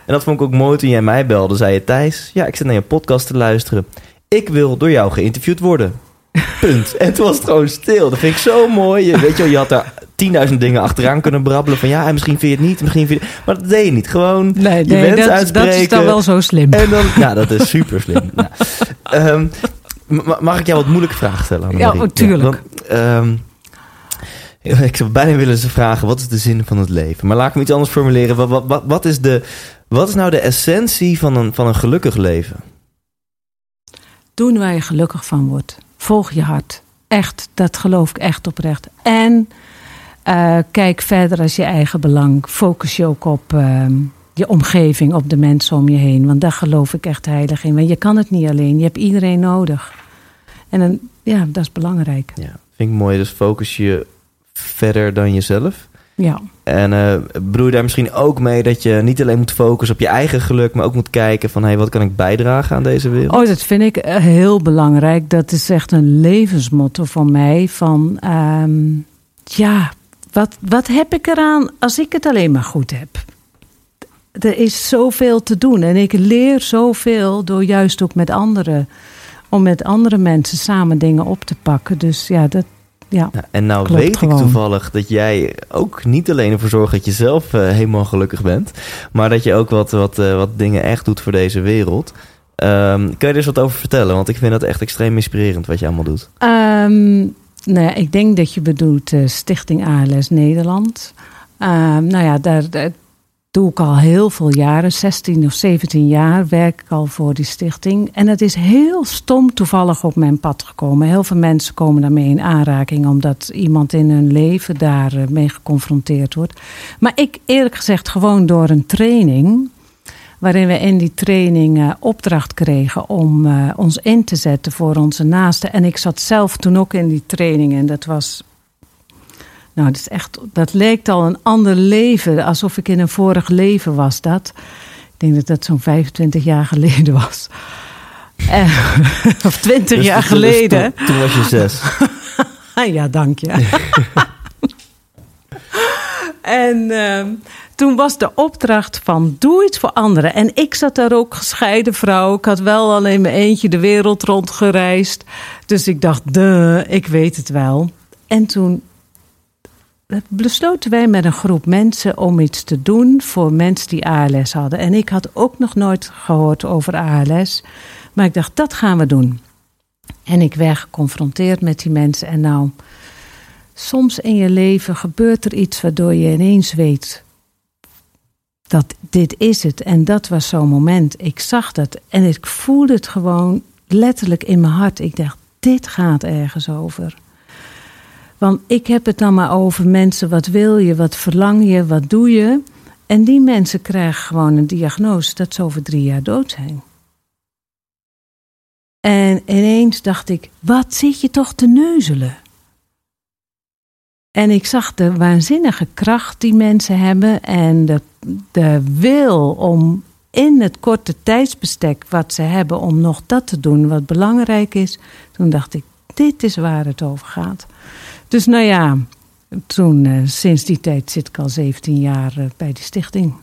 En dat vond ik ook mooi toen jij mij belde. Zei je, Thijs, ja, ik zit naar je podcast te luisteren ik wil door jou geïnterviewd worden. Punt. En toen was het gewoon stil. Dat vind ik zo mooi. Je, weet je je had daar 10.000 dingen achteraan kunnen brabbelen. Van ja, en misschien vind je het niet, misschien vind je het... Maar dat deed je niet. Gewoon nee, je nee, dat, uitspreken. Dat is dan wel zo slim. En dan, ja, dat is super slim. nou, um, mag ik jou wat moeilijke vragen stellen? Ja, natuurlijk. Ja, um, ik zou bijna willen ze vragen, wat is de zin van het leven? Maar laat ik me iets anders formuleren. Wat, wat, wat, is, de, wat is nou de essentie van een, van een gelukkig leven? Doen waar je gelukkig van wordt. Volg je hart. Echt, dat geloof ik echt oprecht. En uh, kijk verder als je eigen belang. Focus je ook op uh, je omgeving, op de mensen om je heen. Want daar geloof ik echt heilig in. Want je kan het niet alleen. Je hebt iedereen nodig. En ja, dat is belangrijk. Ja, vind ik mooi. Dus focus je verder dan jezelf. Ja. En uh, bedoel je daar misschien ook mee dat je niet alleen moet focussen op je eigen geluk, maar ook moet kijken van hé, hey, wat kan ik bijdragen aan deze wereld? Oh, dat vind ik eh, heel belangrijk. Dat is echt een levensmotto van mij. Van um, ja, wat, wat heb ik eraan als ik het alleen maar goed heb? Er is zoveel te doen en ik leer zoveel door juist ook met anderen. Om met andere mensen samen dingen op te pakken. Dus ja, dat, ja, en nou weet ik toevallig dat jij ook niet alleen ervoor zorgt dat je zelf uh, helemaal gelukkig bent, maar dat je ook wat, wat, uh, wat dingen echt doet voor deze wereld. Um, kun je er eens wat over vertellen? Want ik vind dat echt extreem inspirerend wat je allemaal doet. Um, nou ja, ik denk dat je bedoelt uh, Stichting ALS Nederland. Um, nou ja, daar, daar doe ik al heel veel jaren, 16 of 17 jaar werk ik al voor die stichting. En het is heel stom toevallig op mijn pad gekomen. Heel veel mensen komen daarmee in aanraking omdat iemand in hun leven daarmee geconfronteerd wordt. Maar ik eerlijk gezegd gewoon door een training waarin we in die training uh, opdracht kregen om uh, ons in te zetten voor onze naasten. En ik zat zelf toen ook in die training en dat was. Nou, dat, is echt, dat leek al een ander leven, alsof ik in een vorig leven was. Dat. Ik denk dat dat zo'n 25 jaar geleden was. Uh, of 20 Dus- jaar dus- geleden. toen, toen was je zes. ja, dank je. en ehm, toen was de opdracht van doe iets voor anderen. En ik zat daar ook gescheiden vrouw. Ik had wel al in mijn eentje de wereld rondgereisd. Dus ik dacht, de, ik weet het wel. En toen besloten wij met een groep mensen om iets te doen voor mensen die ALS hadden. En ik had ook nog nooit gehoord over ALS. Maar ik dacht, dat gaan we doen. En ik werd geconfronteerd met die mensen. En nou, soms in je leven gebeurt er iets waardoor je ineens weet dat dit is het. En dat was zo'n moment. Ik zag dat en ik voelde het gewoon letterlijk in mijn hart. Ik dacht, dit gaat ergens over. Want ik heb het dan maar over mensen, wat wil je, wat verlang je, wat doe je? En die mensen krijgen gewoon een diagnose dat ze over drie jaar dood zijn. En ineens dacht ik, wat zit je toch te neuzelen? En ik zag de waanzinnige kracht die mensen hebben en de, de wil om in het korte tijdsbestek wat ze hebben om nog dat te doen wat belangrijk is. Toen dacht ik, dit is waar het over gaat. Dus nou ja, toen, eh, sinds die tijd zit ik al 17 jaar eh, bij die stichting.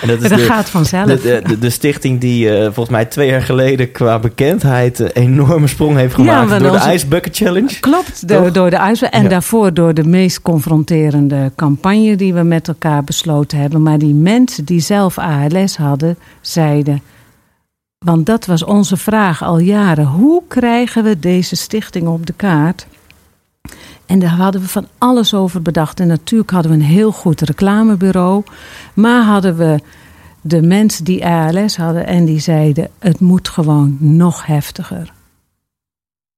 En dat dat gaat vanzelf. De, de, de, de stichting die eh, volgens mij twee jaar geleden qua bekendheid een enorme sprong heeft gemaakt door onze- de Ice Bucket Challenge. Klopt, door, door de uitzending. En Ja. daarvoor door de meest confronterende campagne die we met elkaar besloten hebben. Maar die mensen die zelf ALS hadden, zeiden. Want dat was onze vraag al jaren. Hoe krijgen we deze stichting op de kaart? En daar hadden we van alles over bedacht. En natuurlijk hadden we een heel goed reclamebureau. Maar hadden we de mensen die ALS hadden en die zeiden: het moet gewoon nog heftiger.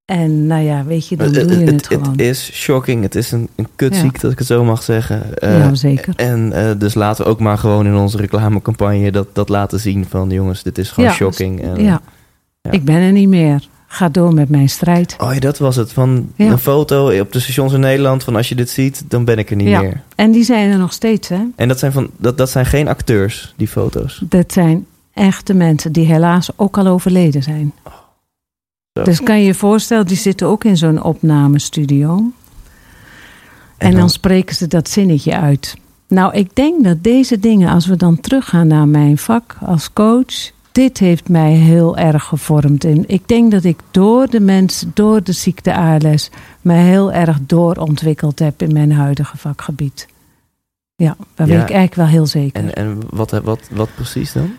En nou ja, weet je, dan doe je het, het gewoon. het is shocking. Het is een, een kutziekte, Ja. ik het zo mag zeggen. Eh, Ja, zeker. En eh, dus laten we ook maar gewoon in onze reclamecampagne dat, dat laten zien van jongens, dit is gewoon Ja, shocking. En, ja. ja. ik ben er niet meer. Ga door met mijn strijd. Oh ja, dat was het. Van Ja. een foto op de stations in Nederland van als je dit ziet, dan ben ik er niet Ja. meer. En die zijn er nog steeds, hè? En dat zijn, van, dat, dat zijn geen acteurs, die foto's. Dat zijn echte mensen die helaas ook al overleden zijn. Zo. Dus kan je je voorstellen, die zitten ook in zo'n opnamestudio. En, En dan dan- spreken ze dat zinnetje uit. Nou, ik denk dat deze dingen, als we dan teruggaan naar mijn vak als coach, dit heeft mij heel erg gevormd. En ik denk dat ik door de mensen, door de ziekte ALS, mij heel erg doorontwikkeld heb in mijn huidige vakgebied. Ja, daar Ja. weet ik eigenlijk wel heel zeker. En, en wat, wat, wat precies dan?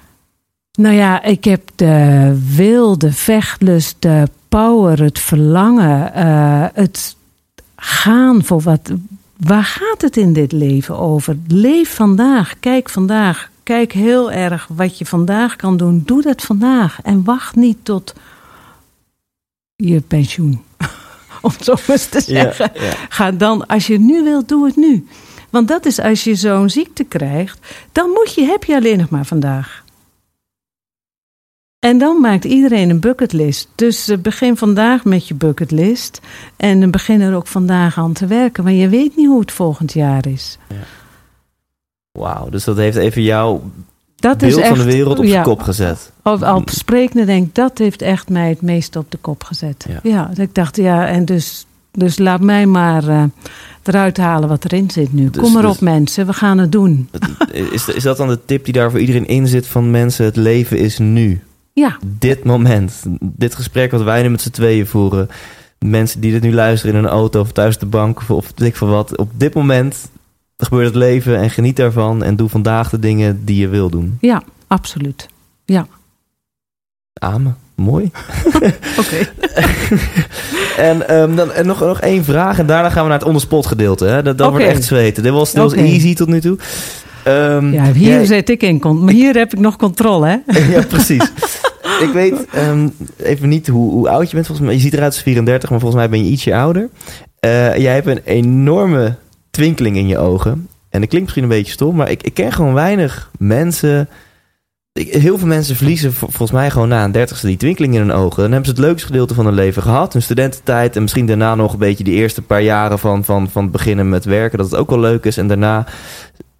Nou ja, ik heb de wil, de vechtlust, de power, het verlangen, eh, het gaan voor wat. Waar gaat het in dit leven over? Leef vandaag, kijk vandaag, kijk heel erg wat je vandaag kan doen. Doe dat vandaag en wacht niet tot je pensioen. Om het zo eens te zeggen. Ja, ja. Ga dan, als je het nu wilt, doe het nu. Want dat is als je zo'n ziekte krijgt, dan moet je, heb je alleen nog maar vandaag. En dan maakt iedereen een bucketlist. Dus eh, begin vandaag met je bucketlist. En begin er ook vandaag aan te werken. Want je weet niet hoe het volgend jaar is. Wauw, dus dat heeft even jouw Dat beeld is echt, van de wereld op ja, zijn kop gezet. Al, al sprekende denk ik, dat heeft echt mij het meest op de kop gezet. Ja. Ja, dat ik dacht, ja, en dus, dus laat mij maar eh, eruit halen wat erin zit nu. Dus- Kom maar dus- op mensen, we gaan het doen. Is, is dat dan de tip die daar voor iedereen in zit van mensen? Het leven is nu. Ja, Dit moment. Dit gesprek wat wij nu met z'n tweeën voeren. Mensen die dit nu luisteren in een auto of thuis op de bank of, of weet ik veel wat. Op dit moment gebeurt het leven en geniet daarvan. En doe vandaag de dingen die je wil doen. ja, absoluut. Ja, Amen. Mooi. oké. En, ehm, dan, en nog, nog één vraag. En daarna gaan we naar het onderspot gedeelte. Hè? Dat, dat wordt echt zweten. Dit was, dit was easy tot nu toe. Ehm, Ja, hier jij- zit ik in. Maar hier heb ik nog controle, hè? ja, precies. ik weet ehm, even niet hoe, hoe oud je bent. Volgens mij, je ziet eruit als 34, maar volgens mij ben je ietsje ouder. Eh, jij hebt een enorme twinkeling in je ogen. En dat klinkt misschien een beetje stom, maar ik, ik ken gewoon weinig mensen. Heel veel mensen verliezen vol- volgens mij gewoon na een dertigste die twinkeling in hun ogen. Dan hebben ze het leukste gedeelte van hun leven gehad. Hun studententijd en misschien daarna nog een beetje die eerste paar jaren van, van, van het beginnen met werken. Dat het ook wel leuk is. En daarna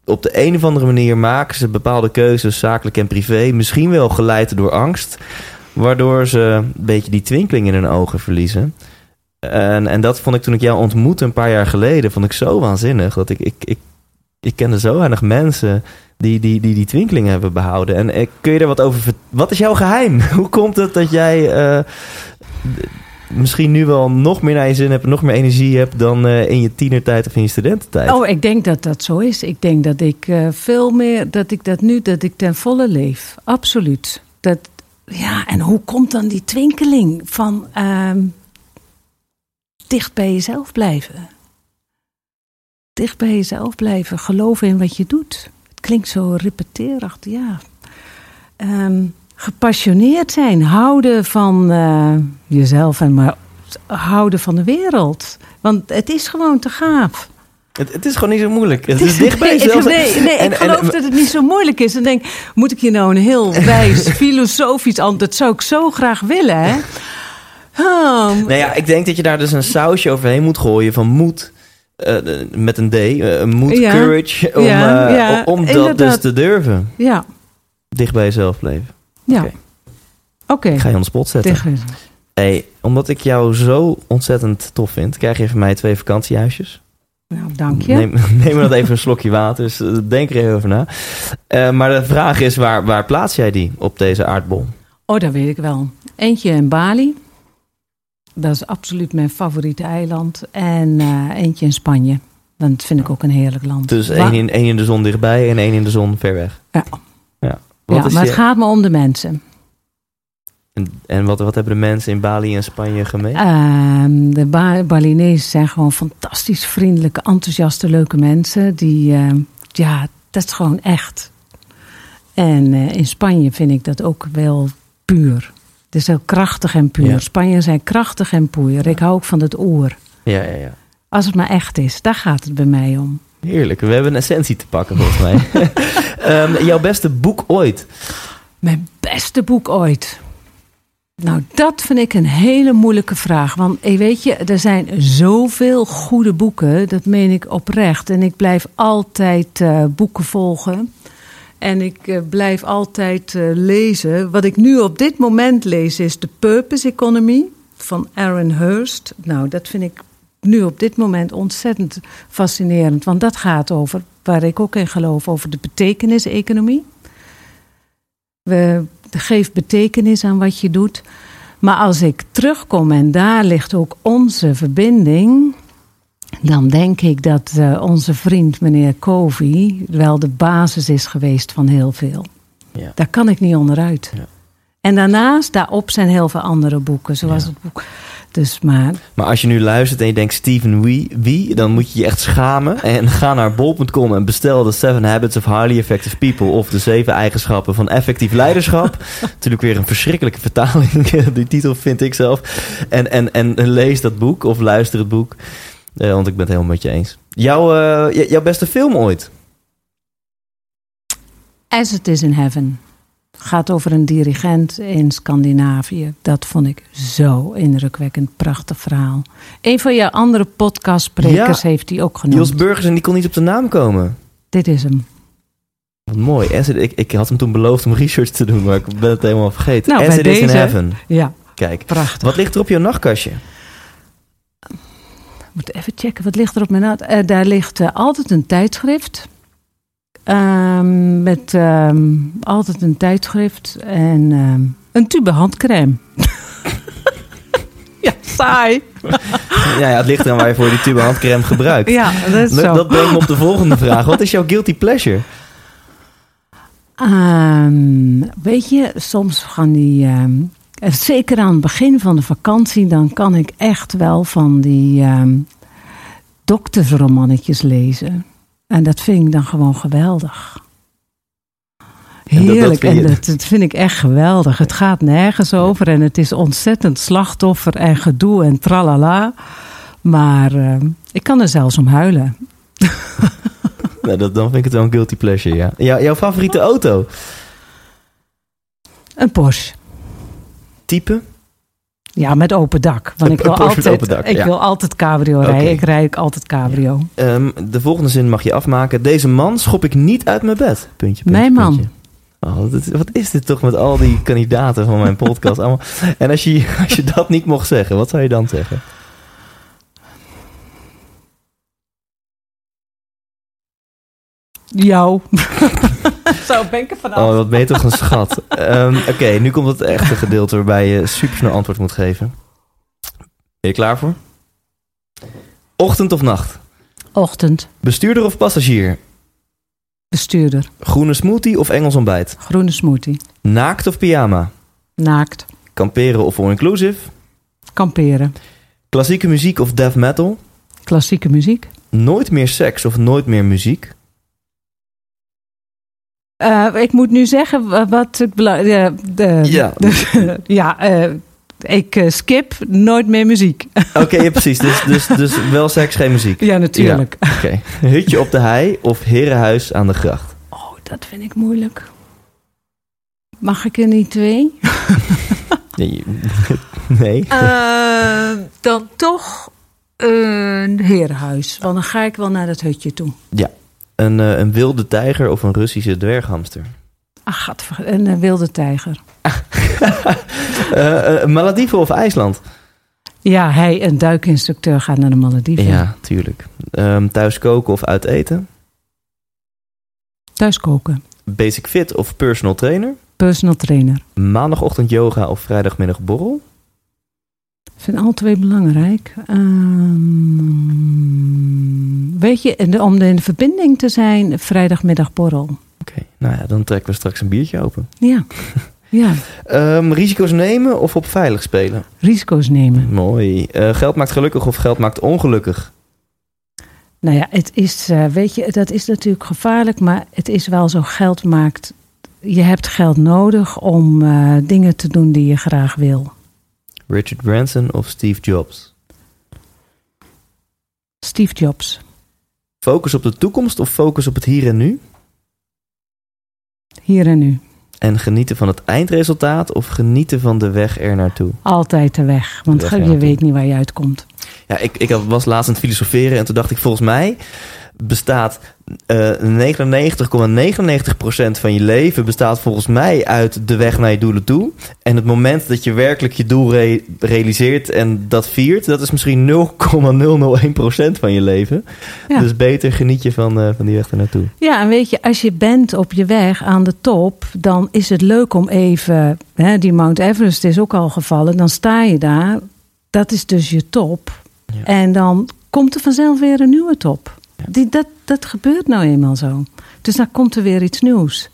op de een of andere manier maken ze bepaalde keuzes, zakelijk en privé. Misschien wel geleid door angst. Waardoor ze een beetje die twinkeling in hun ogen verliezen. En, en dat vond ik toen ik jou ontmoette een paar jaar geleden, vond ik zo waanzinnig. Dat ik, ik, ik, ik kende zo weinig mensen die die, die, die twinkeling hebben behouden. En eh, kun je er wat over vert- Wat is jouw geheim? Hoe komt het dat jij eh, misschien nu wel nog meer naar je zin hebt, nog meer energie hebt dan eh, in je tienertijd of in je studententijd? Oh, ik denk dat dat zo is. Ik denk dat ik veel meer, dat ik dat nu, dat ik ten volle leef. Absoluut. Dat, ja, en hoe komt dan die twinkeling van ehm, dicht bij jezelf blijven? Dicht bij jezelf blijven, geloven in wat je doet. Het klinkt zo repeteerig, ja. Ehm, gepassioneerd zijn, houden van eh, jezelf en maar houden van de wereld. Want het is gewoon te gaaf. Het, het is gewoon niet zo moeilijk. Het is dicht bij nee, jezelf. Nee, nee, En- ik en- geloof dat het niet zo moeilijk is. Dan denk moet ik hier nou een heel wijs, filosofisch antwoord? Dat zou ik zo graag willen, hè? Nou ja, ik denk dat je daar dus een sausje overheen moet gooien van moed. eh, met een D. eh, moed, Ja. courage. Om, Ja, eh, ja, om dat dus te durven. ja, Dicht bij jezelf blijven. ja. Oké. Ga je on de spot zetten. Hey, omdat ik jou zo ontzettend tof vind, krijg je van mij twee vakantiehuisjes. Nou, dank je. Neem, neem dat even een slokje water, dus eh, denk er even over na. Eh, maar de vraag is, waar, waar plaats jij die op deze aardbol? Oh, dat weet ik wel. Eentje in Bali. Dat is absoluut mijn favoriete eiland. En eh, eentje in Spanje. Dat vind ik ook een heerlijk land. Dus één in, één in de zon dichtbij en één in de zon ver weg. Ja. ja. Wat ja, maar je- het gaat me om de mensen. En, en wat, wat hebben de mensen in Bali en Spanje gemeen? Ehm, de ba Balinezen zijn gewoon fantastisch vriendelijke, enthousiaste, leuke mensen. Die, ehm, ja, dat is gewoon echt. En eh, in Spanje vind ik dat ook wel puur. Het is heel krachtig en puur. Ja. Spanje zijn krachtig en puur. Ik hou ook van het oor. Ja, ja, ja. Als het maar echt is, daar gaat het bij mij om. Heerlijk. We hebben een essentie te pakken volgens mij. Ehm, jouw beste boek ooit? Mijn beste boek ooit. Nou, dat vind ik een hele moeilijke vraag. Want eh, weet je, er zijn zoveel goede boeken. Dat meen ik oprecht. En ik blijf altijd eh, boeken volgen. En ik eh, blijf altijd eh, lezen. Wat ik nu op dit moment lees is The Purpose Economy van Aaron Hurst. Nou, dat vind ik nu op dit moment ontzettend fascinerend. Want dat gaat over, waar ik ook in geloof, over de betekenis-economie. We geef betekenis aan wat je doet. Maar als ik terugkom en daar ligt ook onze verbinding, dan denk ik dat eh, onze vriend meneer Covey wel de basis is geweest van heel veel. Ja. Daar kan ik niet onderuit. Ja. En daarnaast, daarop zijn heel veel andere boeken, zoals Ja. het boek. Dus maar, Maar als je nu luistert en je denkt Steven wie, wie dan moet je je echt schamen. En ga naar bol.com en bestel de 7 Habits of Highly Effective People. Of de 7 eigenschappen van effectief leiderschap. Natuurlijk weer een verschrikkelijke vertaling. Die titel vind ik zelf. En, en, en lees dat boek of luister het boek. Eh, want ik ben het helemaal met je eens. Jouw, eh, jouw beste film ooit? As It Is in Heaven. Gaat over een dirigent in Scandinavië. Dat vond ik zo indrukwekkend. Prachtig verhaal. Een van je andere podcastsprekers Ja. heeft die ook genoemd. Jos Burgers en die kon niet op de naam komen. Dit is hem. Wat mooi. As it- ik, ik had hem toen beloofd om research te doen, maar ik ben het helemaal vergeten. Nou, As it is in heaven. Ja, Kijk. prachtig. Wat ligt er op jouw nachtkastje? Ik moet even checken, wat ligt er op mijn naad? Eh, daar ligt eh, altijd een tijdschrift. Ehm, met ehm, altijd een tijdschrift en ehm, een tube handcrème. ja, saai. Ja, ja, het ligt eraan waar je voor die tube handcrème gebruikt. Ja, dat is zo. dat brengt me op de volgende vraag. Wat is jouw guilty pleasure? Ehm, weet je, soms gaan die. Ehm, zeker aan het begin van de vakantie, dan kan ik echt wel van die ehm doktersromannetjes lezen. En dat vind ik dan gewoon geweldig. En dat- dat Heerlijk. je- En dat, dat vind ik echt geweldig. Het gaat nergens over. En het is ontzettend slachtoffer en gedoe en tralala. Maar eh, ik kan er zelfs om huilen. Nou, dat, dan vind ik het wel een guilty pleasure, ja. Jou- jouw favoriete auto? Een Porsche. Type? Ja, met open dak. Want ik wil altijd, open dak, ik ja. wil altijd cabrio rijden. Ik rijd altijd cabrio. Ehm, de volgende zin mag je afmaken. Deze man schop ik niet uit mijn bed. Puntje, puntje, Mijn man. puntje. Oh, wat is dit toch met al die kandidaten van mijn podcast allemaal? En als je, als je dat niet mocht zeggen, wat zou je dan zeggen? Jou. Zo ben ik er vanaf. Oh, wat ben je toch een schat. Ehm, Oké, nu komt het echte gedeelte waarbij je super snel antwoord moet geven. Ben je klaar voor? Ochtend of nacht? Ochtend. Bestuurder of passagier? Bestuurder. Groene smoothie of Engels ontbijt? Groene smoothie. Naakt of pyjama? Naakt. Kamperen of all-inclusive? Kamperen. Klassieke muziek of death metal? Klassieke muziek. Nooit meer seks of nooit meer muziek? Eh, ik moet nu zeggen wa- wat het belangrijk de, Ja. de- ja, eh, ik eh, skip nooit meer muziek. Oké, ja, precies. Dus, dus, dus wel seks, geen muziek. ja, natuurlijk. Oké. Hutje op de hei of herenhuis aan de gracht? Oh, dat vind ik moeilijk. Mag ik er niet twee? Nee. nee. Eh, dan toch een herenhuis. Want dan ga ik wel naar dat hutje toe. Een, eh, een wilde tijger of een Russische dwerghamster? Ach, een eh, wilde tijger. Eh, Malediven of IJsland? Ja, hij, een duikinstructeur, gaat naar de Malediven. Ja, tuurlijk. Ehm, thuis koken of uit eten? Thuis koken. Basic fit of personal trainer? Personal trainer. Maandagochtend yoga of vrijdagmiddag borrel? Vind alle twee belangrijk. Ehm, weet je, om in de verbinding te zijn, vrijdagmiddag borrel. Oké, nou ja, dan trekken we straks een biertje open. Ja, ja. Ehm, risico's nemen of op veilig spelen? risico's nemen. Mooi. Eh, geld maakt gelukkig of geld maakt ongelukkig? Nou ja, het is, eh, weet je, dat is natuurlijk gevaarlijk, maar het is wel zo geld maakt. Je hebt geld nodig om eh, dingen te doen die je graag wil. Richard Branson of Steve Jobs? Steve Jobs. Focus op de toekomst of focus op het hier en nu? Hier en nu. En genieten van het eindresultaat of genieten van de weg er naartoe? Altijd de weg, want De weg je weet niet waar je uitkomt. Ja, ik, ik was laatst aan het filosoferen en toen dacht ik, volgens mij bestaat eh 99,99% van je leven bestaat volgens mij uit de weg naar je doelen toe. En het moment dat je werkelijk je doel re- realiseert en dat viert, dat is misschien 0,001% van je leven. Ja. Dus beter geniet je van, eh, van die weg er naartoe. Ja, en weet je, als je bent op je weg aan de top, dan is het leuk om even, hè, die Mount Everest is ook al gevallen, dan sta je daar, dat is dus je top. Ja. En dan komt er vanzelf weer een nieuwe top. Die, dat, dat gebeurt nou eenmaal zo. Dus dan komt er weer iets nieuws.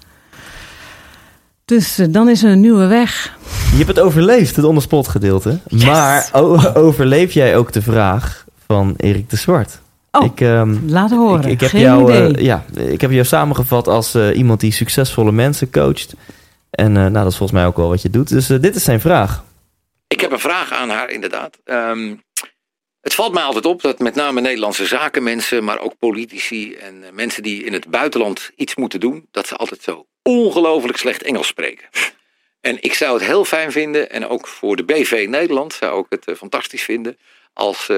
Dus eh, dan is er een nieuwe weg. Je hebt het overleefd, het onderspot gedeelte. Yes! Maar overleef jij ook de vraag van Erik de Zwart? Oh, ik, ehm, laat horen. Ik, ik heb Geen jou, eh, idee. ja, ik heb jou samengevat als eh, iemand die succesvolle mensen coacht. En eh, nou, dat is volgens mij ook wel wat je doet. Dus eh, dit is zijn vraag. Ik heb een vraag aan haar, inderdaad. Ehm, het valt mij altijd op dat met name Nederlandse zakenmensen, maar ook politici en eh, mensen die in het buitenland iets moeten doen, dat ze altijd zo ongelooflijk slecht Engels spreken. En ik zou het heel fijn vinden, en ook voor de BV Nederland zou ik het eh, fantastisch vinden, als eh,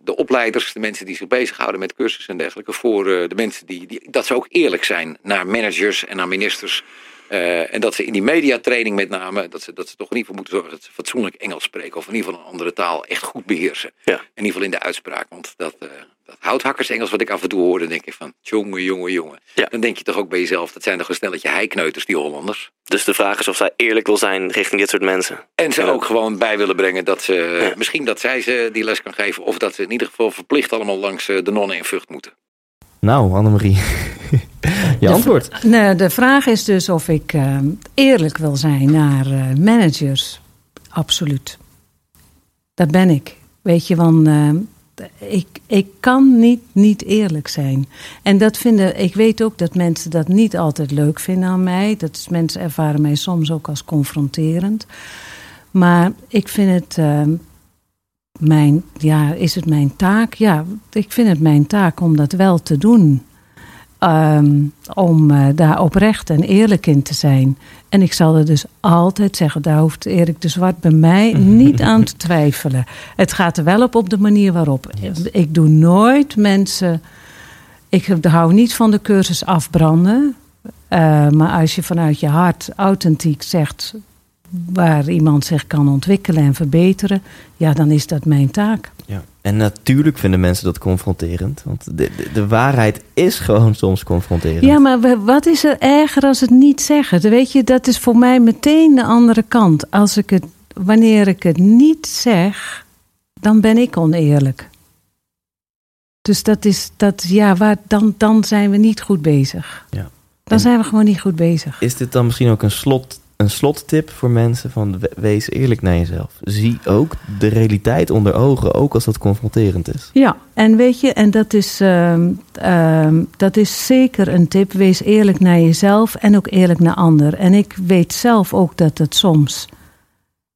de opleiders, de mensen die zich bezighouden met cursussen en dergelijke, voor de mensen die, die, dat ze ook eerlijk zijn naar managers en naar ministers. Eh, en dat ze in die mediatraining met name, dat ze, dat ze toch in ieder geval moeten zorgen dat ze fatsoenlijk Engels spreken. Of in ieder geval een andere taal echt goed beheersen. Ja. In ieder geval in de uitspraak. Want dat, eh dat houthakkersengels wat ik af en toe hoor, dan denk ik van, jongen, jongen, jongen. Ja. Dan denk je toch ook bij jezelf, dat zijn toch een stelletje heikneuters, die Hollanders. Dus de vraag is of zij eerlijk wil zijn richting dit soort mensen. En ze Ja. ook gewoon bij willen brengen dat ze, Ja. misschien dat zij ze die les kan geven. Of dat ze in ieder geval verplicht allemaal langs eh, de nonnen in Vught moeten. Nou, Annemarie, je antwoord. Nee, de vraag is dus of ik eh, eerlijk wil zijn naar eh, managers. Absoluut. Dat ben ik. Weet je, want eh, ik, ik kan niet, niet eerlijk zijn. En dat vinden, ik weet ook dat mensen dat niet altijd leuk vinden aan mij. Dat is, mensen ervaren mij soms ook als confronterend. Maar ik vind het. Mijn, ja, is het mijn taak? Ja, ik vind het mijn taak om dat wel te doen. Um, om uh, daar oprecht en eerlijk in te zijn. En ik zal er dus altijd zeggen, daar hoeft Erik de Zwart bij mij niet aan te twijfelen. Het gaat er wel op op de manier waarop. Yes. Ik doe nooit mensen. Ik hou niet van de cursus afbranden. Uh, maar als je vanuit je hart authentiek zegt waar iemand zich kan ontwikkelen en verbeteren, ja, dan is dat mijn taak. Ja. En natuurlijk vinden mensen dat confronterend. Want de, de, de, waarheid is gewoon soms confronterend. Ja, maar wat is er erger als het niet zeggen? Weet je, dat is voor mij meteen de andere kant. Als ik het, wanneer ik het niet zeg, dan ben ik oneerlijk. Dus dat is, dat, ja, waar, dan, dan zijn we niet goed bezig. Ja. Dan en zijn we gewoon niet goed bezig. Is dit dan misschien ook een slot een slottip voor mensen van wees eerlijk naar jezelf. Zie ook de realiteit onder ogen, ook als dat confronterend is. Ja, en weet je, en dat is, uh, uh, dat is zeker een tip. Wees eerlijk naar jezelf en ook eerlijk naar anderen. En ik weet zelf ook dat het soms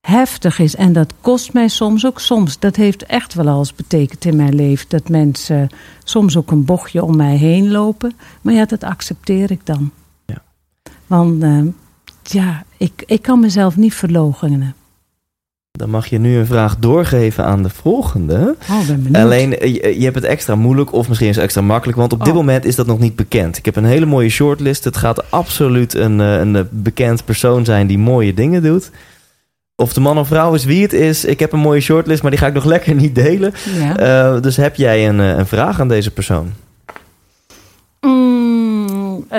heftig is en dat kost mij soms ook. Soms, dat heeft echt wel alles betekend in mijn leven. Dat mensen soms ook een bochtje om mij heen lopen. Maar ja, dat accepteer ik dan. Ja. Want uh, ja, ik, ik kan mezelf niet verloochenen. Dan mag je nu een vraag doorgeven aan de volgende. Oh, ben benieuwd. Alleen, je, je hebt het extra moeilijk of misschien is het extra makkelijk. Want op oh. dit moment is dat nog niet bekend. Ik heb een hele mooie shortlist. Het gaat absoluut een, een bekend persoon zijn die mooie dingen doet. Of de man of vrouw is wie het is. Ik heb een mooie shortlist, maar die ga ik nog lekker niet delen. Ja. Uh, dus heb jij een, een vraag aan deze persoon? Mm,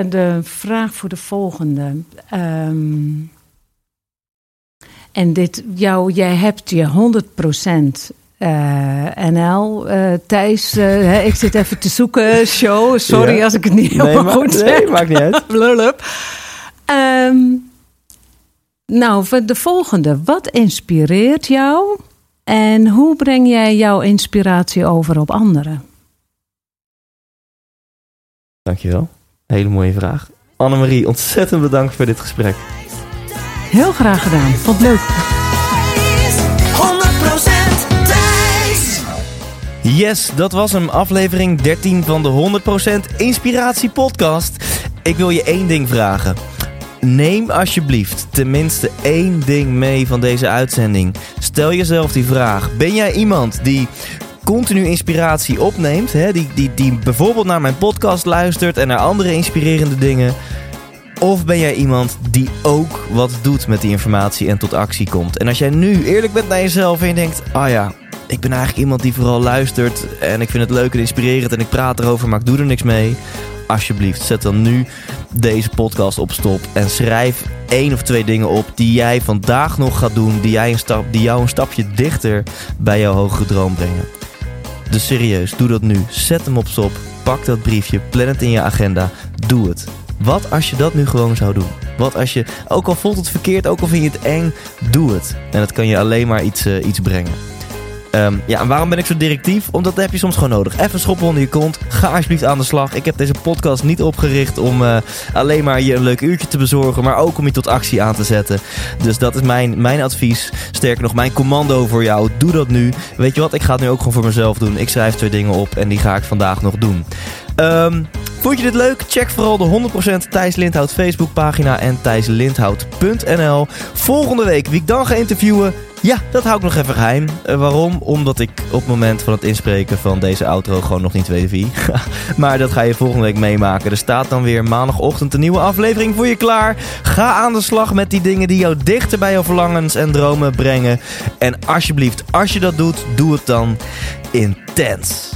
de vraag voor de volgende. Um, en dit, jou, jij hebt je 100% uh, NL. Uh, Thijs, uh, ik zit even te zoeken. Show, sorry Ja. als ik het niet helemaal Nee, goed zeg. nee, maakt niet uit. Blulup. Ehm, nou, voor de volgende. Wat inspireert jou? En hoe breng jij jouw inspiratie over op anderen? Dankjewel. Hele mooie vraag. Annemarie, ontzettend bedankt voor dit gesprek. Heel graag gedaan. Vond het leuk. 100% Thijs. Yes, dat was hem. Aflevering 13 van de 100% Inspiratie Podcast. Ik wil je één ding vragen. Neem alsjeblieft tenminste één ding mee van deze uitzending. Stel jezelf die vraag. Ben jij iemand die continu inspiratie opneemt? Hè? Die, die, die bijvoorbeeld naar mijn podcast luistert en naar andere inspirerende dingen? Of ben jij iemand die ook wat doet met die informatie en tot actie komt? En als jij nu eerlijk bent naar jezelf en je denkt: ah ja, ik ben eigenlijk iemand die vooral luistert en ik vind het leuk en inspirerend en ik praat erover, maar ik doe er niks mee. Alsjeblieft, zet dan nu deze podcast op stop en schrijf één of twee dingen op die jij vandaag nog gaat doen, die, jij een stap, die jou een stapje dichter bij jouw hogere droom brengen. Dus serieus, doe dat nu. Zet hem op stop, pak dat briefje, plan het in je agenda, doe het. Wat als je dat nu gewoon zou doen? Wat als je, ook al voelt het verkeerd, ook al vind je het eng, doe het. En dat kan je alleen maar iets, uh, iets brengen. Um, ja, en waarom ben ik zo directief? Omdat dat heb je soms gewoon nodig. Even schoppen onder je kont. Ga alsjeblieft aan de slag. Ik heb deze podcast niet opgericht om uh, alleen maar je een leuk uurtje te bezorgen, maar ook om je tot actie aan te zetten. Dus dat is mijn, mijn advies. Sterker nog, mijn commando voor jou. Doe dat nu. Weet je wat? Ik ga het nu ook gewoon voor mezelf doen. Ik schrijf twee dingen op en die ga ik vandaag nog doen. Um, Vond je dit leuk? Check vooral de 100% Thijs Lindhout Facebookpagina en thijslindhout.nl. Volgende week, wie ik dan ga interviewen, ja, dat hou ik nog even geheim. Uh, waarom? Omdat ik op het moment van het inspreken van deze outro gewoon nog niet weet wie. maar dat ga je volgende week meemaken. Er staat dan weer maandagochtend een nieuwe aflevering voor je klaar. Ga aan de slag met die dingen die jou dichter bij jouw verlangens en dromen brengen. En alsjeblieft, als je dat doet, doe het dan intens.